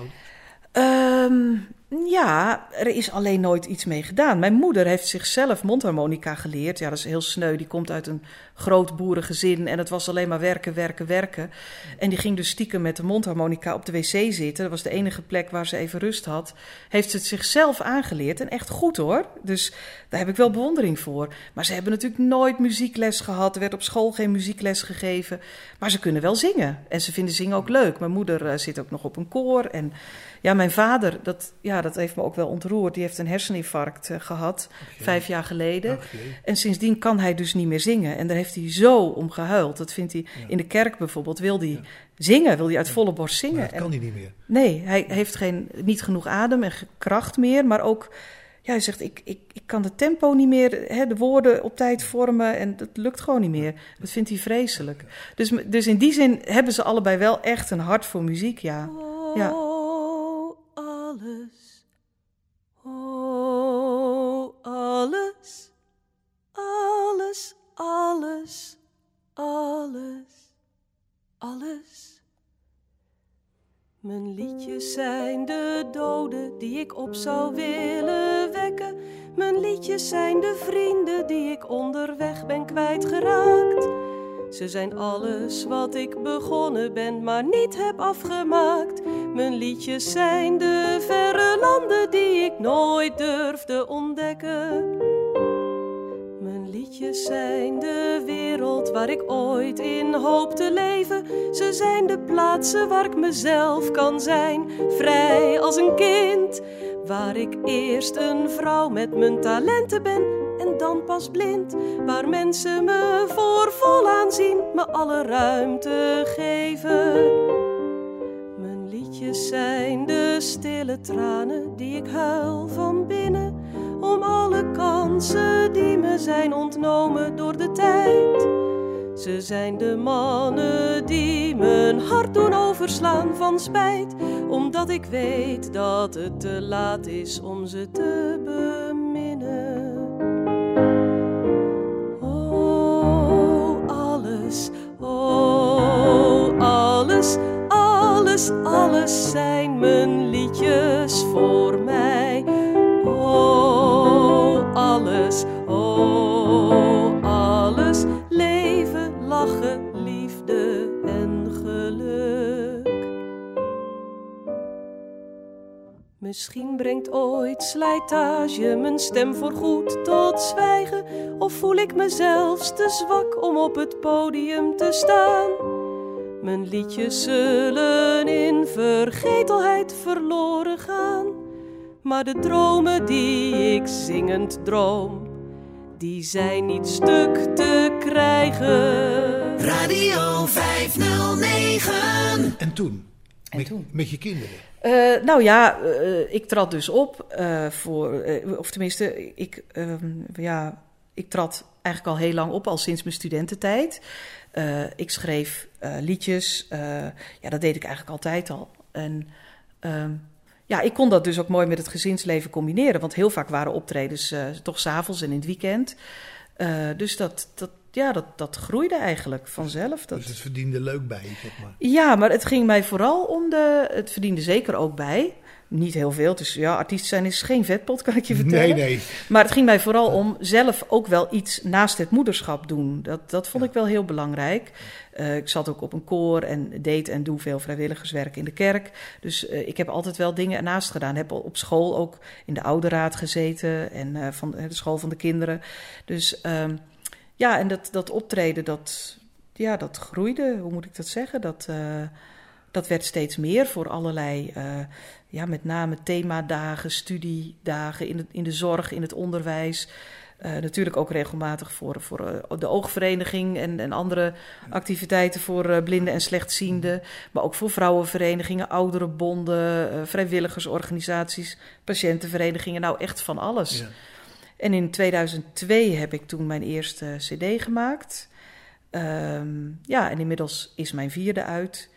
B: Um, Ja, er is alleen nooit iets mee gedaan. Mijn moeder heeft zichzelf mondharmonica geleerd. Ja, dat is heel sneu. Die komt uit een groot boerengezin en het was alleen maar werken, werken, werken. En die ging dus stiekem met de mondharmonica op de wc zitten. Dat was de enige plek waar ze even rust had. Heeft ze het zichzelf aangeleerd en echt goed hoor. Dus daar heb ik wel bewondering voor. Maar ze hebben natuurlijk nooit muziekles gehad. Er werd op school geen muziekles gegeven. Maar ze kunnen wel zingen. En ze vinden zingen ook leuk. Mijn moeder eh, zit ook nog op een koor. En ja, mijn vader, dat, ja, dat heeft me ook wel ontroerd. Die heeft een herseninfarct uh, gehad, vijf jaar geleden. En sindsdien kan hij dus niet meer zingen. En daar heeft hij zo om gehuild. Dat vindt hij in de kerk bijvoorbeeld. Wil hij ja. zingen, wil hij uit volle borst zingen.
D: Maar dat kan hij niet meer.
B: Nee, hij heeft geen, niet genoeg adem en kracht meer. Maar ook, ja, hij zegt, ik, ik, ik kan de tempo niet meer, hè, de woorden op tijd vormen. En dat lukt gewoon niet meer. Dat vindt hij vreselijk. Dus, dus in die zin hebben ze allebei wel echt een hart voor muziek, ja. ja.
E: Alles, alles, alles. Mijn liedjes zijn de doden die ik op zou willen wekken. Mijn liedjes zijn de vrienden die ik onderweg ben kwijtgeraakt. Ze zijn alles wat ik begonnen ben, maar niet heb afgemaakt. Mijn liedjes zijn de verre landen die ik nooit durfde ontdekken. Liedjes zijn de wereld waar ik ooit in hoop te leven. Ze zijn de plaatsen waar ik mezelf kan zijn, vrij als een kind. Waar ik eerst een vrouw met mijn talenten ben en dan pas blind. Waar mensen me voor vol aanzien, me alle ruimte geven. Mijn liedjes zijn de stille tranen die ik huil van binnen. Om alle kansen die me zijn ontnomen door de tijd. Ze zijn de mannen die mijn hart doen overslaan van spijt. Omdat ik weet dat het te laat is om ze te beminnen. Oh, alles, oh, alles, alles, alles zijn mijn liedjes voor mij. Misschien brengt ooit slijtage mijn stem voorgoed tot zwijgen, of voel ik mezelf te zwak om op het podium te staan. Mijn liedjes zullen in vergetelheid verloren gaan, maar de dromen die ik zingend droom, die zijn niet stuk te krijgen.
F: Radio 509.
D: En toen?
B: En
D: met,
B: toen?
D: met je kinderen?
B: Uh, nou ja, uh, ik trad dus op uh, voor, of tenminste, ik, ehm, ja, ik trad eigenlijk al heel lang op, al sinds mijn studententijd. ik schreef liedjes, ja, dat deed ik eigenlijk altijd al. En ehm, ja, ik kon dat dus ook mooi met het gezinsleven combineren, want heel vaak waren optredens toch s'avonds en in het weekend. dus dat, dat, ja, dat, dat groeide eigenlijk vanzelf. Dat...
D: Dus het verdiende leuk bij, zeg maar.
B: Ja, maar het ging mij vooral om de... Het verdiende zeker ook bij. Niet heel veel. Dus ja, artiest zijn is geen vetpot, kan ik je vertellen.
D: Nee, nee.
B: Maar het ging mij vooral om zelf ook wel iets naast het moederschap doen. Dat, dat vond
D: Ja.
B: ik wel heel belangrijk. Uh, ik zat ook op een koor en deed en doe veel vrijwilligerswerk in de kerk. Dus uh, ik heb altijd wel dingen ernaast gedaan. Heb op school ook in de ouderraad gezeten en uh, van de school van de kinderen. Dus... Um, ja, en dat, dat optreden, dat, ja, dat groeide, hoe moet ik dat zeggen? Dat, uh, dat werd steeds meer voor allerlei, uh, ja, met name themadagen, studiedagen in, het, in de zorg, in het onderwijs. Uh, natuurlijk ook regelmatig voor, voor de oogvereniging en, en andere activiteiten voor blinden en slechtzienden. Maar ook voor vrouwenverenigingen, ouderenbonden, vrijwilligersorganisaties, patiëntenverenigingen. Nou, echt van alles. Ja. En in 2002 heb ik toen mijn eerste CD gemaakt. Um, ja, en inmiddels is mijn vierde uit.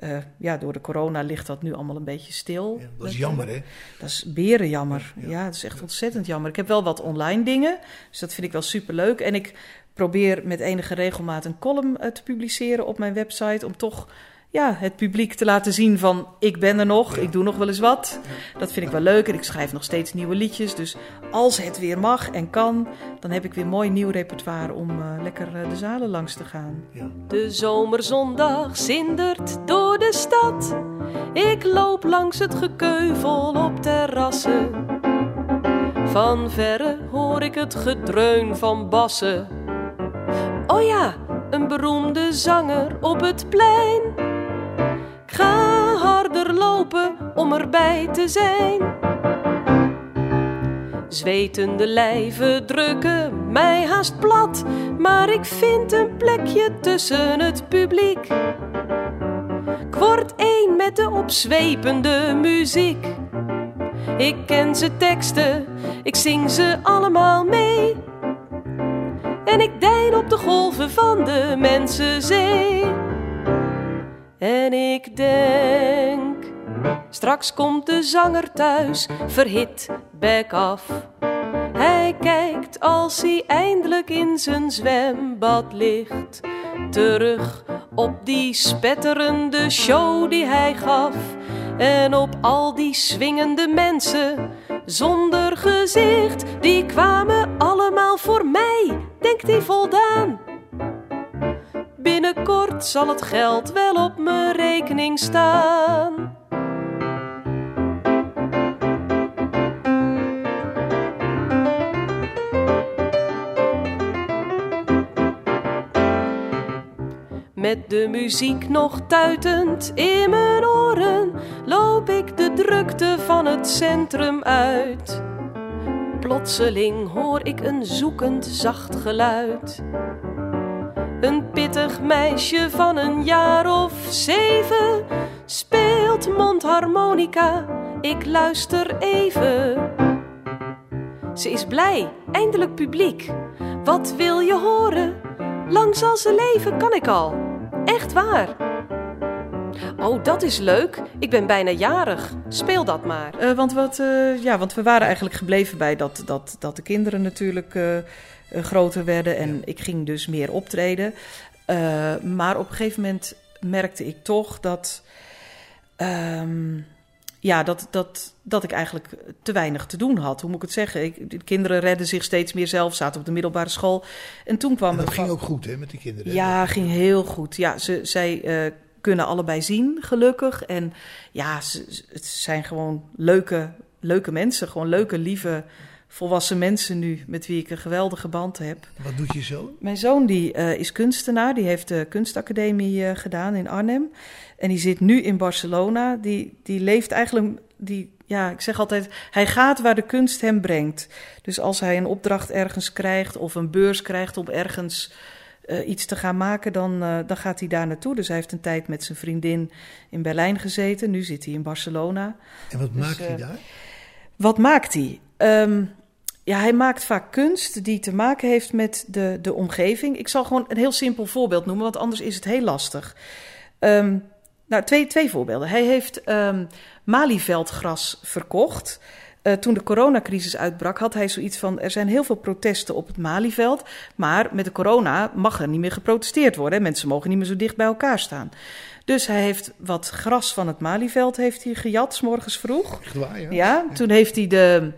B: Uh, ja, door de corona ligt dat nu allemaal een beetje stil.
D: Ja, dat is jammer, hè?
B: Dat is berenjammer. Ja, ja, dat is echt ontzettend jammer. Ik heb wel wat online dingen, dus dat vind ik wel superleuk. En ik probeer met enige regelmaat een column uh, te publiceren op mijn website... om toch ja, het publiek te laten zien van ik ben er nog, ik doe nog wel eens wat. Dat vind ik wel leuk en ik schrijf nog steeds nieuwe liedjes. Dus als het weer mag en kan, dan heb ik weer mooi nieuw repertoire om uh, lekker uh, de zalen langs te gaan.
E: Ja. De zomerzondag zindert door de stad. Ik loop langs het gekeuvel op terrassen. Van verre hoor ik het gedreun van bassen. Oh ja, een beroemde zanger op het plein. Ga harder lopen om erbij te zijn. Zwetende lijven drukken mij haast plat, maar ik vind een plekje tussen het publiek. Ik word één met de opzwepende muziek. Ik ken ze teksten, ik zing ze allemaal mee. En ik dein op de golven van de mensenzee. En ik denk, straks komt de zanger thuis, verhit, bek af. Hij kijkt als hij eindelijk in zijn zwembad ligt, terug op die spetterende show die hij gaf. En op al die swingende mensen zonder gezicht, die kwamen allemaal voor mij, denkt hij voldaan. Binnenkort zal het geld wel op mijn rekening staan. Met de muziek nog tuitend in mijn oren loop ik de drukte van het centrum uit. Plotseling hoor ik een zoekend zacht geluid. Een pittig meisje van een jaar of zeven speelt mondharmonica. Ik luister even. Ze is blij, eindelijk publiek. Wat wil je horen? Lang zal ze leven, kan ik al. Echt waar. Oh, dat is leuk. Ik ben bijna jarig. Speel dat maar.
B: Uh, want, wat, uh, ja, want we waren eigenlijk gebleven bij dat, dat, dat de kinderen natuurlijk uh, groter werden. En ja. ik ging dus meer optreden. maar op een gegeven moment merkte ik toch dat. Um, ja, dat, dat, dat ik eigenlijk te weinig te doen had. Hoe moet ik het zeggen? Ik, de kinderen redden zich steeds meer zelf, zaten op de middelbare school. En toen kwam
D: en dat ging ook goed, hè, met die kinderen?
B: Ja, ging heel goed. Ja, ze, zij uh, kunnen allebei zien, gelukkig. En ja, ze, het zijn gewoon leuke, leuke mensen. Gewoon leuke, lieve, volwassen mensen nu... met wie ik een geweldige band heb.
D: Wat doet je zoon?
B: Mijn zoon die, uh, is kunstenaar. Die heeft de kunstacademie uh, gedaan in Arnhem. En die zit nu in Barcelona. Die, die leeft eigenlijk... Die, ja, ik zeg altijd, hij gaat waar de kunst hem brengt. Dus als hij een opdracht ergens krijgt of een beurs krijgt om ergens uh, iets te gaan maken, dan, uh, dan gaat hij daar naartoe. Dus hij heeft een tijd met zijn vriendin in Berlijn gezeten. Nu zit hij in Barcelona.
D: En wat dus, maakt hij daar?
B: Wat maakt hij? Um, ja, hij maakt vaak kunst die te maken heeft met de, de omgeving. Ik zal gewoon een heel simpel voorbeeld noemen, want anders is het heel lastig. Um, nou, twee, twee voorbeelden. Hij heeft um, malieveldgras verkocht. Uh, toen de coronacrisis uitbrak, had hij zoiets van: er zijn heel veel protesten op het Malieveld. Maar met de corona mag er niet meer geprotesteerd worden. Mensen mogen niet meer zo dicht bij elkaar staan. Dus hij heeft wat gras van het Malieveld heeft hij gejat, s morgens vroeg.
D: Waar, ja.
B: ja, toen heeft hij de.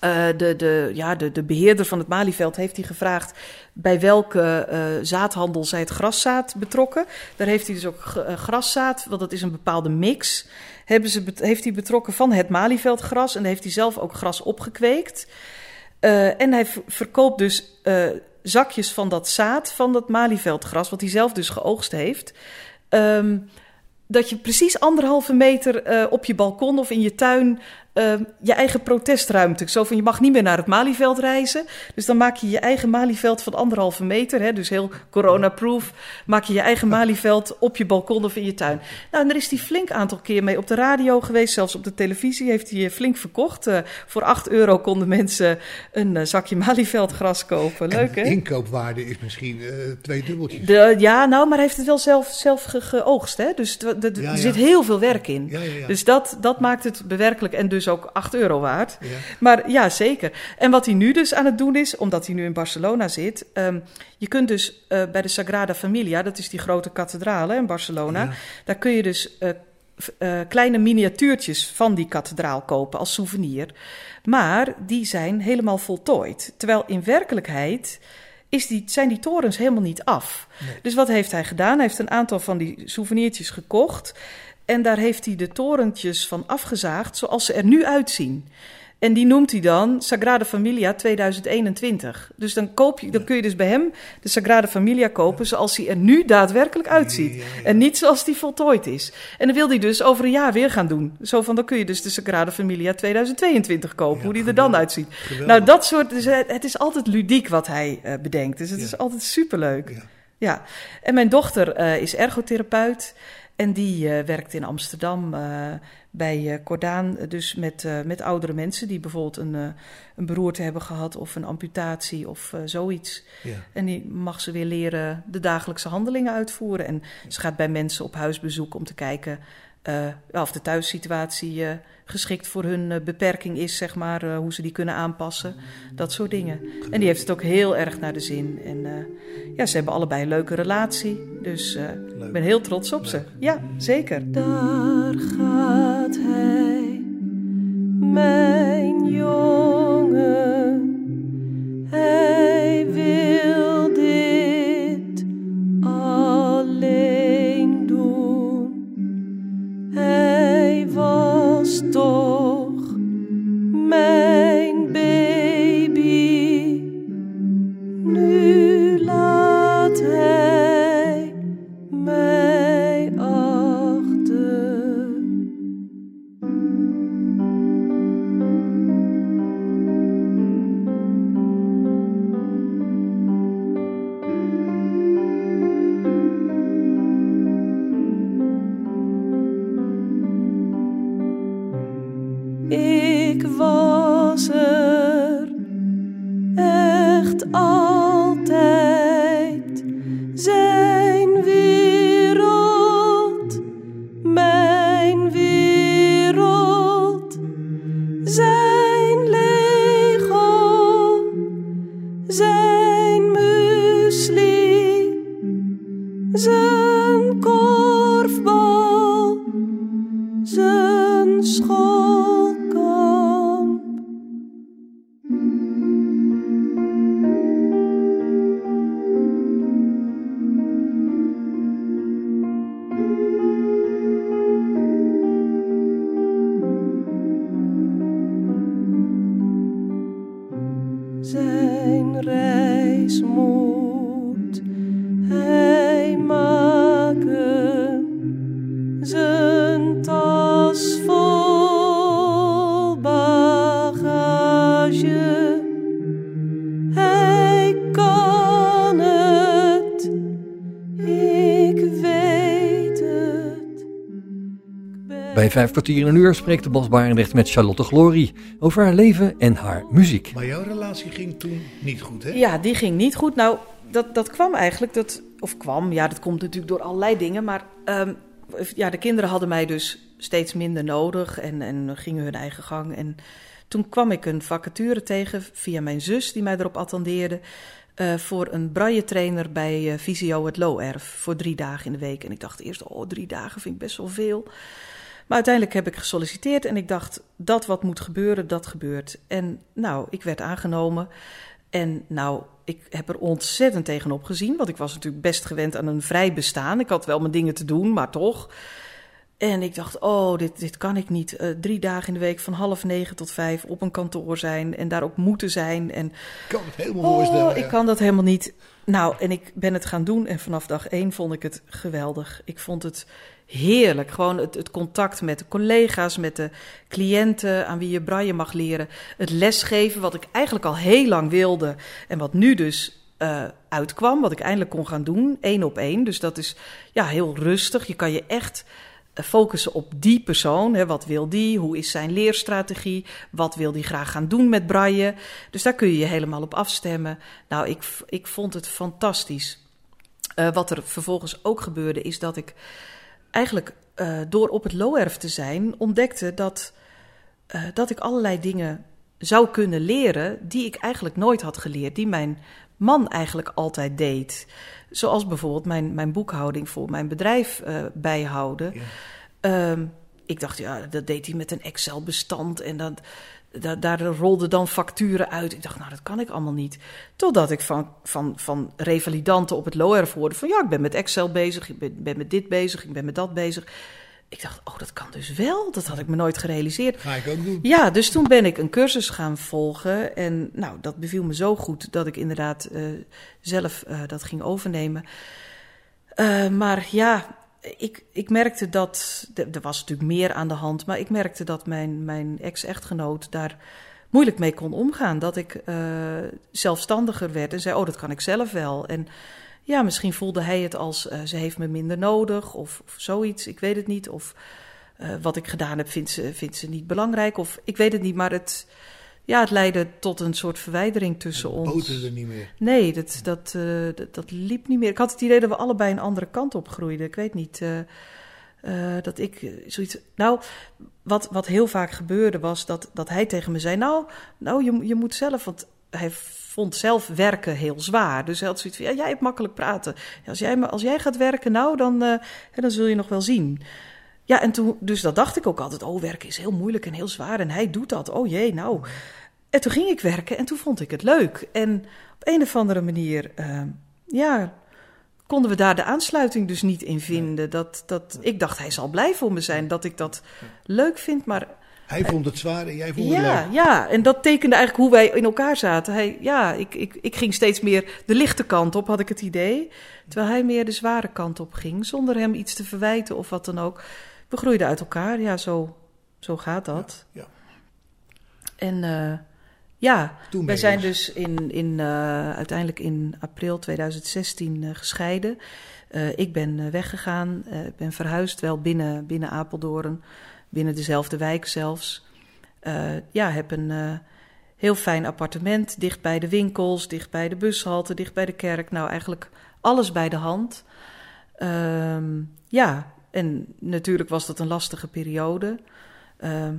B: Uh, de, de, ja, de, de beheerder van het Malieveld heeft hij gevraagd bij welke uh, zaadhandel zij het graszaad betrokken. Daar heeft hij dus ook uh, graszaad, want dat is een bepaalde mix. Hebben ze, heeft hij betrokken van het Malieveldgras en daar heeft hij zelf ook gras opgekweekt. En hij verkoopt dus zakjes van dat zaad van dat Malieveldgras, wat hij zelf dus geoogst heeft. Um, dat je precies anderhalve meter op je balkon of in je tuin uh, je eigen protestruimte. Zo van je mag niet meer naar het Malieveld reizen. Dus dan maak je je eigen Malieveld van anderhalve meter. Hè, dus heel corona-proof. Maak je je eigen Malieveld op je balkon of in je tuin. Nou, en daar is hij flink aantal keer mee op de radio geweest. Zelfs op de televisie heeft hij flink verkocht. Uh, voor 8 euro konden mensen een uh, zakje Malieveldgras kopen. Leuk hè?
D: inkoopwaarde is misschien twee dubbeltjes.
B: De, ja, nou, maar hij heeft het wel zelf, zelf ge geoogst. Hè? Dus er ja, ja. zit heel veel werk in.
D: Ja,
B: dus dat, dat maakt het bewerkelijk. En dus dus ook 8 euro waard.
D: Ja.
B: Maar ja, zeker. En wat hij nu dus aan het doen is, omdat hij nu in Barcelona zit. ehm, je kunt dus eh, bij de Sagrada Familia, dat is die grote kathedraal hè, in Barcelona.
D: Ja.
B: Daar kun je dus eh, eh, kleine miniatuurtjes van die kathedraal kopen als souvenir. Maar die zijn helemaal voltooid. Terwijl in werkelijkheid is die, zijn die torens helemaal niet af.
D: Nee.
B: Dus wat heeft hij gedaan? Hij heeft een aantal van die souvenirtjes gekocht. En daar heeft hij de torentjes van afgezaagd zoals ze er nu uitzien. En die noemt hij dan Sagrada Familia 2021. Dus dan, koop je, dan kun je dus bij hem de Sagrada Familia kopen zoals hij er nu daadwerkelijk uitziet. En niet zoals die voltooid is. En dan wil hij dus over een jaar weer gaan doen. Zo van, dan kun je dus de Sagrada Familia 2022 kopen,
D: Ja,
B: hoe die er dan uitziet.
D: Geweldig.
B: Nou, dat soort, dus het het is altijd ludiek wat hij eh, bedenkt. Dus het
D: Ja.
B: is altijd superleuk.
D: Ja.
B: Ja, en mijn dochter eh, is ergotherapeut en die eh, werkt in Amsterdam eh, bij eh Cordaan, dus met, met oudere mensen die bijvoorbeeld een, een beroerte hebben gehad of een amputatie of zoiets.
D: Ja.
B: En die mag ze weer leren de dagelijkse handelingen uitvoeren. En ze gaat bij mensen op huisbezoek om te kijken eh, of de thuissituatie eh, geschikt voor hun eh, beperking is, zeg maar, eh, hoe ze die kunnen aanpassen. Dat soort dingen. En die heeft het ook heel erg naar de zin. En eh, ja, ze hebben allebei een leuke relatie. Dus eh, ik ben heel trots op ze. Ja, zeker.
E: Daar gaat hij,
C: Bij vijf kwartier in een uur spreekt de Bas Barendrecht met Charlotte Glory over haar leven en haar muziek.
D: Maar jouw relatie ging toen niet goed, hè?
B: Ja, die ging niet goed. Nou, dat, dat kwam eigenlijk, dat, of kwam, ja, dat komt natuurlijk door allerlei dingen. Maar ehm, ja, de kinderen hadden mij dus steeds minder nodig en, en gingen hun eigen gang. En toen kwam ik een vacature tegen via mijn zus, die mij erop attendeerde. eh, voor een braille trainer bij eh, Visio het Looerf voor drie dagen in de week. En ik dacht eerst, oh, drie dagen vind ik best wel veel. Maar uiteindelijk heb ik gesolliciteerd en ik dacht, dat wat moet gebeuren, dat gebeurt. En nou, ik werd aangenomen. En nou, ik heb er ontzettend tegenop gezien. Want ik was natuurlijk best gewend aan een vrij bestaan. Ik had wel mijn dingen te doen, maar toch. En ik dacht, oh, dit, dit kan ik niet. Eh, drie dagen in de week van half negen tot vijf op een kantoor zijn. En daar ook moeten zijn. En
D: Ik kan het helemaal voorstellen.
B: Oh,
D: ja.
B: ik kan dat helemaal niet. Nou, en ik ben het gaan doen en vanaf dag één vond ik het geweldig. Ik vond het heerlijk. Gewoon het, het contact met de collega's, met de cliënten aan wie je braille mag leren. Het lesgeven, wat ik eigenlijk al heel lang wilde en wat nu dus eh, uitkwam, wat ik eindelijk kon gaan doen, één op één. Dus dat is ja, heel rustig. Je kan je echt eh, focussen op die persoon. Hè, wat wil die? Hoe is zijn leerstrategie? Wat wil die graag gaan doen met braille? Dus daar kun je je helemaal op afstemmen. Nou, ik, ik vond het fantastisch. Eh, wat er vervolgens ook gebeurde, is dat ik eigenlijk eh, door op het Looerf te zijn, ontdekte dat eh, dat ik allerlei dingen zou kunnen leren die ik eigenlijk nooit had geleerd, die mijn man eigenlijk altijd deed. Zoals bijvoorbeeld mijn, mijn boekhouding voor mijn bedrijf uh, bijhouden. Ja. Ehm, ik dacht, ja, dat deed hij met een Excel-bestand en dat, daar, daar rolden dan facturen uit. Ik dacht, nou, dat kan ik allemaal niet. Totdat ik van, van, van revalidanten op het LORF hoorde van... ja, ik ben met Excel bezig, ik ben, ben met dit bezig, ik ben met dat bezig. Ik dacht, oh, dat kan dus wel. Dat had ik me nooit gerealiseerd.
D: Ga ik ook doen.
B: Ja, dus toen ben ik een cursus gaan volgen. En nou, dat beviel me zo goed dat ik inderdaad uh, zelf uh, dat ging overnemen. Uh, maar ja, ik, ik merkte dat. Er was natuurlijk meer aan de hand. Maar ik merkte dat mijn, mijn ex-echtgenoot daar moeilijk mee kon omgaan. Dat ik zelfstandiger werd en zei: Oh, dat kan ik zelf wel. En ja, misschien voelde hij het als uh, ze heeft me minder nodig of, of zoiets. Ik weet het niet. Of uh, wat ik gedaan heb vindt ze, vindt ze niet belangrijk. Of ik weet het niet, maar het, ja, het leidde tot een soort verwijdering tussen ons.
D: boterde niet meer.
B: Nee, dat, dat, uh, dat, dat, liep niet meer. Ik had het idee dat we allebei een andere kant op groeiden. Ik weet niet dat ik zoiets... Nou, wat, wat heel vaak gebeurde was dat, dat hij tegen me zei... Nou, nou je, je moet zelf... Want hij vond zelf werken heel zwaar. Dus hij had zoiets van, ja, jij hebt makkelijk praten. Als jij, als jij gaat werken, nou, dan, dan zul je nog wel zien. Ja, en toen, dus dat dacht ik ook altijd. Oh, werken is heel moeilijk en heel zwaar. En hij doet dat. Oh jee, nou. En toen ging ik werken en toen vond ik het leuk. En op een of andere manier, uh, ja, konden we daar de aansluiting dus niet in vinden. Dat, dat, ik dacht, hij zal blij voor me zijn dat ik dat leuk vind, maar
D: hij vond het zwaar en jij vond
B: ja,
D: het leuk.
B: Ja, en dat tekende eigenlijk hoe wij in elkaar zaten. Hij, ja, ik, ik, ik ging steeds meer de lichte kant op, had ik het idee. Terwijl hij meer de zware kant op ging, zonder hem iets te verwijten of wat dan ook. We groeiden uit elkaar, ja, zo, zo gaat dat.
D: Ja, ja.
B: En uh, ja,
D: Toen
B: wij zijn dus in, in, uh, uiteindelijk in april 2016 uh, gescheiden. ik ben weggegaan, ik ben verhuisd, wel binnen, binnen Apeldoorn binnen dezelfde wijk zelfs. Ja, heb een heel fijn appartement, dicht bij de winkels, dicht bij de bushalte, dicht bij de kerk. Nou, eigenlijk alles bij de hand. Uh, ja, en natuurlijk was dat een lastige periode. Ehm,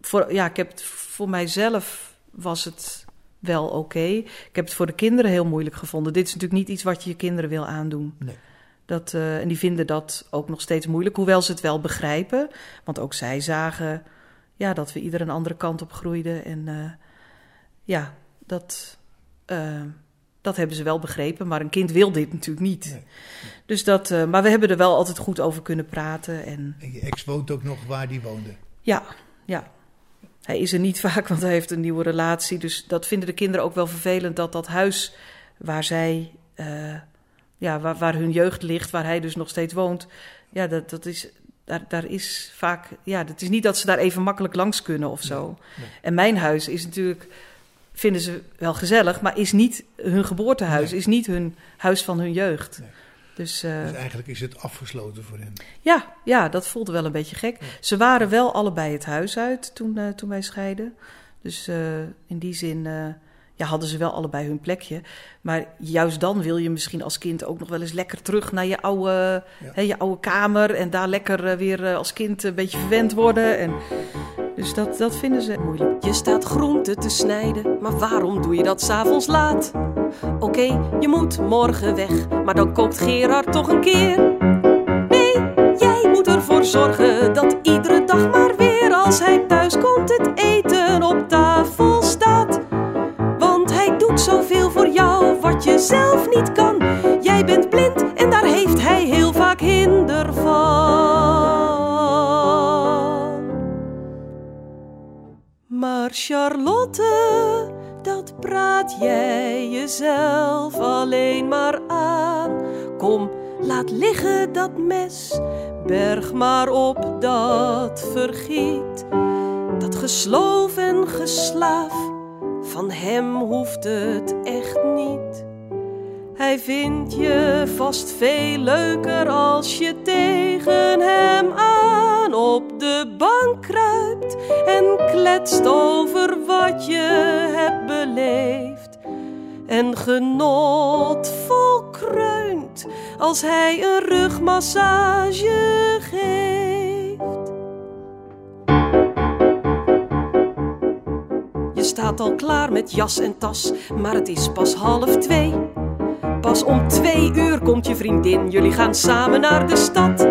B: voor, ja, ik heb het voor mijzelf was het wel oké. Okay. Ik heb het voor de kinderen heel moeilijk gevonden. Dit is natuurlijk niet iets wat je je kinderen wil aandoen.
D: Nee.
B: Dat, uh, en die vinden dat ook nog steeds moeilijk, hoewel ze het wel begrijpen. Want ook zij zagen ja, dat we ieder een andere kant op groeiden. En uh, ja, dat, uh, dat hebben ze wel begrepen. Maar een kind wil dit natuurlijk niet.
D: Nee.
B: Dus dat, maar we hebben er wel altijd goed over kunnen praten. En,
D: en je ex woont ook nog waar die woonde?
B: Ja, ja. Hij is er niet vaak, want hij heeft een nieuwe relatie. Dus dat vinden de kinderen ook wel vervelend dat dat huis waar zij ja, waar, waar hun jeugd ligt, waar hij dus nog steeds woont. Ja, dat, dat is, daar, daar is vaak. Ja, het is niet dat ze daar even makkelijk langs kunnen of zo.
D: Nee, nee.
B: En mijn huis is natuurlijk. Vinden ze wel gezellig, maar is niet hun geboortehuis,
D: Nee.
B: is niet hun huis van hun jeugd.
D: Nee.
B: Dus, uh,
D: Dus eigenlijk is het afgesloten voor hen.
B: ja, ja, dat voelde wel een beetje gek. Ze waren wel allebei het huis uit toen, uh, toen wij scheiden. Dus uh, in die zin ja, hadden ze wel allebei hun plekje. Maar juist dan wil je misschien als kind ook nog wel eens lekker terug naar je oude,
D: Ja.
B: hè, je oude kamer. En daar lekker weer als kind een beetje verwend worden. En, dus dat, dat vinden ze moeilijk.
E: Je staat groenten te snijden, maar waarom doe je dat s'avonds laat? Oké, je moet morgen weg, maar dan kookt Gerard toch een keer. Nee, jij moet ervoor zorgen dat iedere dag maar weer als hij thuis komt het eten op tafel staat. Want hij doet zoveel voor jou wat je zelf niet kan. Charlotte, dat praat jij jezelf alleen maar aan. Kom, laat liggen dat mes, berg maar op dat vergiet. Dat gesloof en geslaaf, van hem hoeft het echt niet. Hij vindt je vast veel leuker als je tegen hem aan op de bank kruipt en kletst over wat je hebt beleefd. En genotvol kreunt als hij een rugmassage geeft. Je staat al klaar met jas en tas, maar het is pas half twee. Pas om twee uur komt je vriendin, jullie gaan samen naar de stad.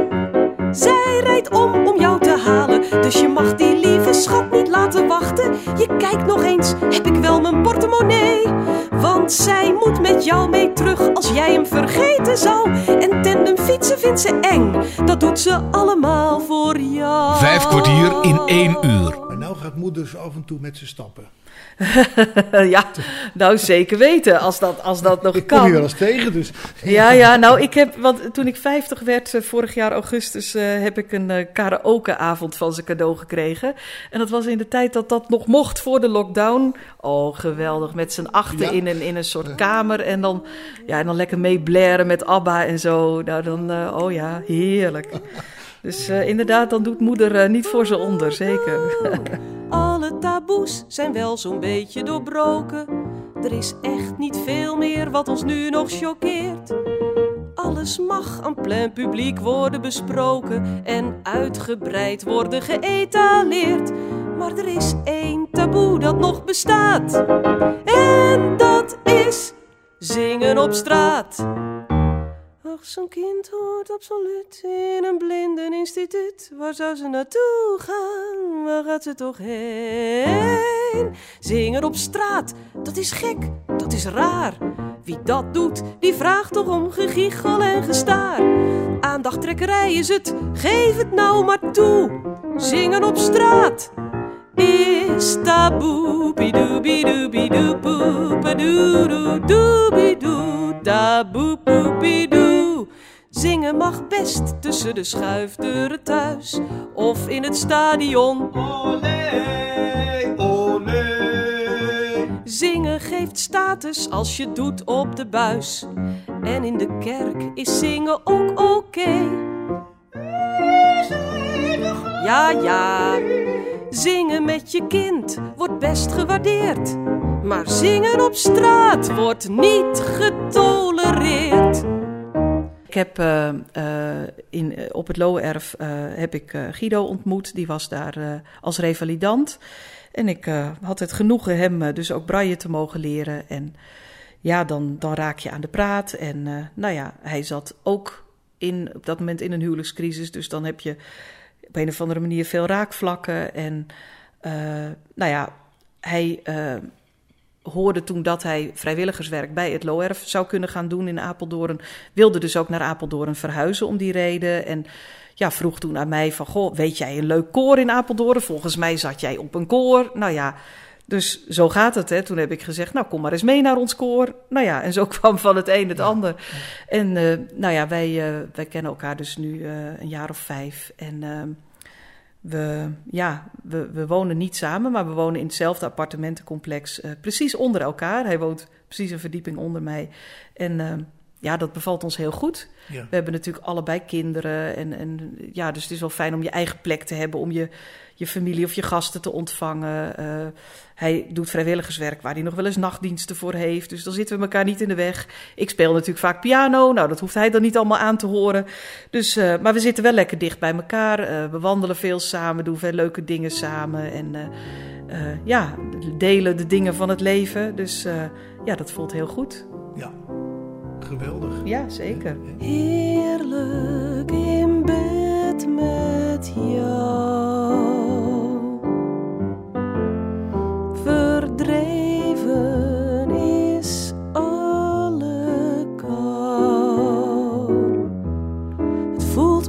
E: Zij rijdt om jou te halen, dus je mag die lieve schat niet laten wachten. Je kijkt nog eens, heb ik wel mijn portemonnee? Want zij moet met jou mee terug als jij hem vergeten zou. En tandem fietsen vindt ze eng, dat doet ze allemaal voor jou.
A: Vijf kwartier in één uur.
D: Maar nou gaat moeder zo af en toe met ze stappen.
B: ja, nou zeker weten, als dat, als dat nog
D: Ik kom
B: kan.
D: je wel eens tegen, dus...
B: Ja, ja, nou, ik heb, want toen ik 50 werd, eh, vorig jaar augustus, eh, heb ik een eh, karaokeavond van ze cadeau gekregen. En dat was in de tijd dat dat nog mocht voor de lockdown. Oh, geweldig, met z'n achten
D: Ja.
B: in, een, in een soort kamer. En dan, ja, en dan lekker mee blaren met ABBA en zo. Nou, dan, eh, oh ja, heerlijk. Dus eh, inderdaad, dan doet moeder eh, niet voor ze onder, zeker.
E: Alle taboes zijn wel zo'n beetje doorbroken. Er is echt niet veel meer wat ons nu nog choqueert. Alles mag aan plein publiek worden besproken en uitgebreid worden geëtaleerd. Maar er is één taboe dat nog bestaat. En dat is zingen op straat. Ach, zo'n kind hoort absoluut in een blindeninstituut. Waar zou ze naartoe gaan? Waar gaat ze toch heen? Zingen op straat, dat is gek, dat is raar. Wie dat doet, die vraagt toch om gegichel en gestaar. Aandachttrekkerij is het, geef het nou maar toe. Zingen op straat is taboe. Bidoe-bidoe-bidoe-poe, padoe-doe-doe-bidoe, taboe-poe-bidoe. Zingen mag best tussen de schuifdeuren thuis of in het stadion. Geeft status als je doet op de buis. En in de kerk is zingen ook oké. Ja, ja. Zingen met je kind wordt best gewaardeerd. Maar zingen op straat wordt niet getolereerd.
B: Ik heb eh, eh, in, eh, op het Loerf heb ik Guido ontmoet. Die was daar als revalidant. En ik had het genoegen hem dus ook braille te mogen leren. En ja, dan, dan raak je aan de praat. En nou ja, hij zat ook in, op dat moment in een huwelijkscrisis. Dus dan heb je op een of andere manier veel raakvlakken. En nou ja, hij hoorde toen dat hij vrijwilligerswerk bij het LOERF zou kunnen gaan doen in Apeldoorn. Wilde dus ook naar Apeldoorn verhuizen om die reden. En ja, vroeg toen aan mij van, goh, weet jij een leuk koor in Apeldoorn? Volgens mij zat jij op een koor. Nou ja, dus zo gaat het. Hè. Toen heb ik gezegd, nou kom maar eens mee naar ons koor. Nou ja, en zo kwam van het een het ander. En eh, nou ja, wij, eh, wij kennen elkaar dus nu eh, een jaar of vijf. En ehm, we, ja, we, we wonen niet samen, maar we wonen in hetzelfde appartementencomplex. eh, precies onder elkaar. Hij woont precies een verdieping onder mij. En ehm, ja, dat bevalt ons heel goed.
D: Ja.
B: We hebben natuurlijk allebei kinderen. En, en ja, dus het is wel fijn om je eigen plek te hebben. Om je, je familie of je gasten te ontvangen. Eh, hij doet vrijwilligerswerk waar hij nog wel eens nachtdiensten voor heeft. Dus dan zitten we elkaar niet in de weg. Ik speel natuurlijk vaak piano. Nou, dat hoeft hij dan niet allemaal aan te horen. Dus, eh, maar we zitten wel lekker dicht bij elkaar. Eh, we wandelen veel samen, doen veel leuke dingen samen. En eh, eh, ja, delen de dingen van het leven. Dus eh, ja, dat voelt heel goed.
D: Ja, geweldig.
B: Ja, zeker.
E: Heerlijk in bed met jou.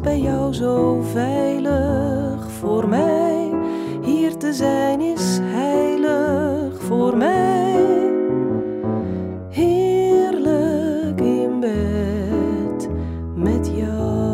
E: Bij jou zo veilig voor mij. Hier te zijn is heilig voor mij. Heerlijk in bed met jou.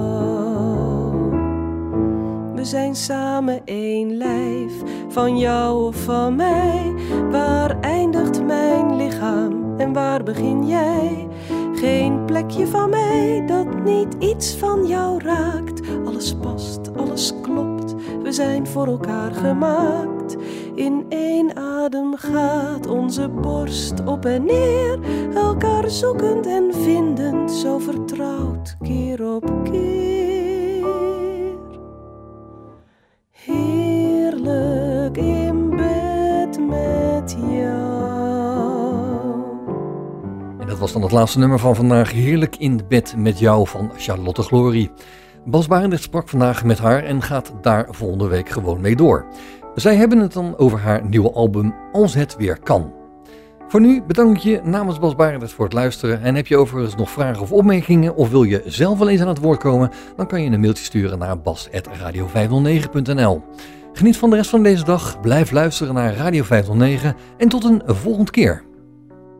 E: We zijn samen één lijf, van jou of van mij. Waar eindigt mijn lichaam en waar begin jij? Geen plekje van mij dat niet iets van jou raakt. Alles past, alles klopt, we zijn voor elkaar gemaakt. In één adem gaat onze borst op en neer, elkaar zoekend en vindend, zo vertrouwd keer op keer.
C: Dan het laatste nummer van vandaag. Heerlijk in bed met jou van Charlotte Glory. Bas Barendrecht sprak vandaag met haar en gaat daar volgende week gewoon mee door. Zij hebben het dan over haar nieuwe album Als het weer kan. Voor nu bedank ik je namens Bas Barendrecht voor het luisteren. En heb je overigens nog vragen of opmerkingen of wil je zelf wel eens aan het woord komen, dan kan je een mailtje sturen naar bas.radio509.nl. Geniet van de rest van deze dag, blijf luisteren naar Radio 509 en tot een volgende keer.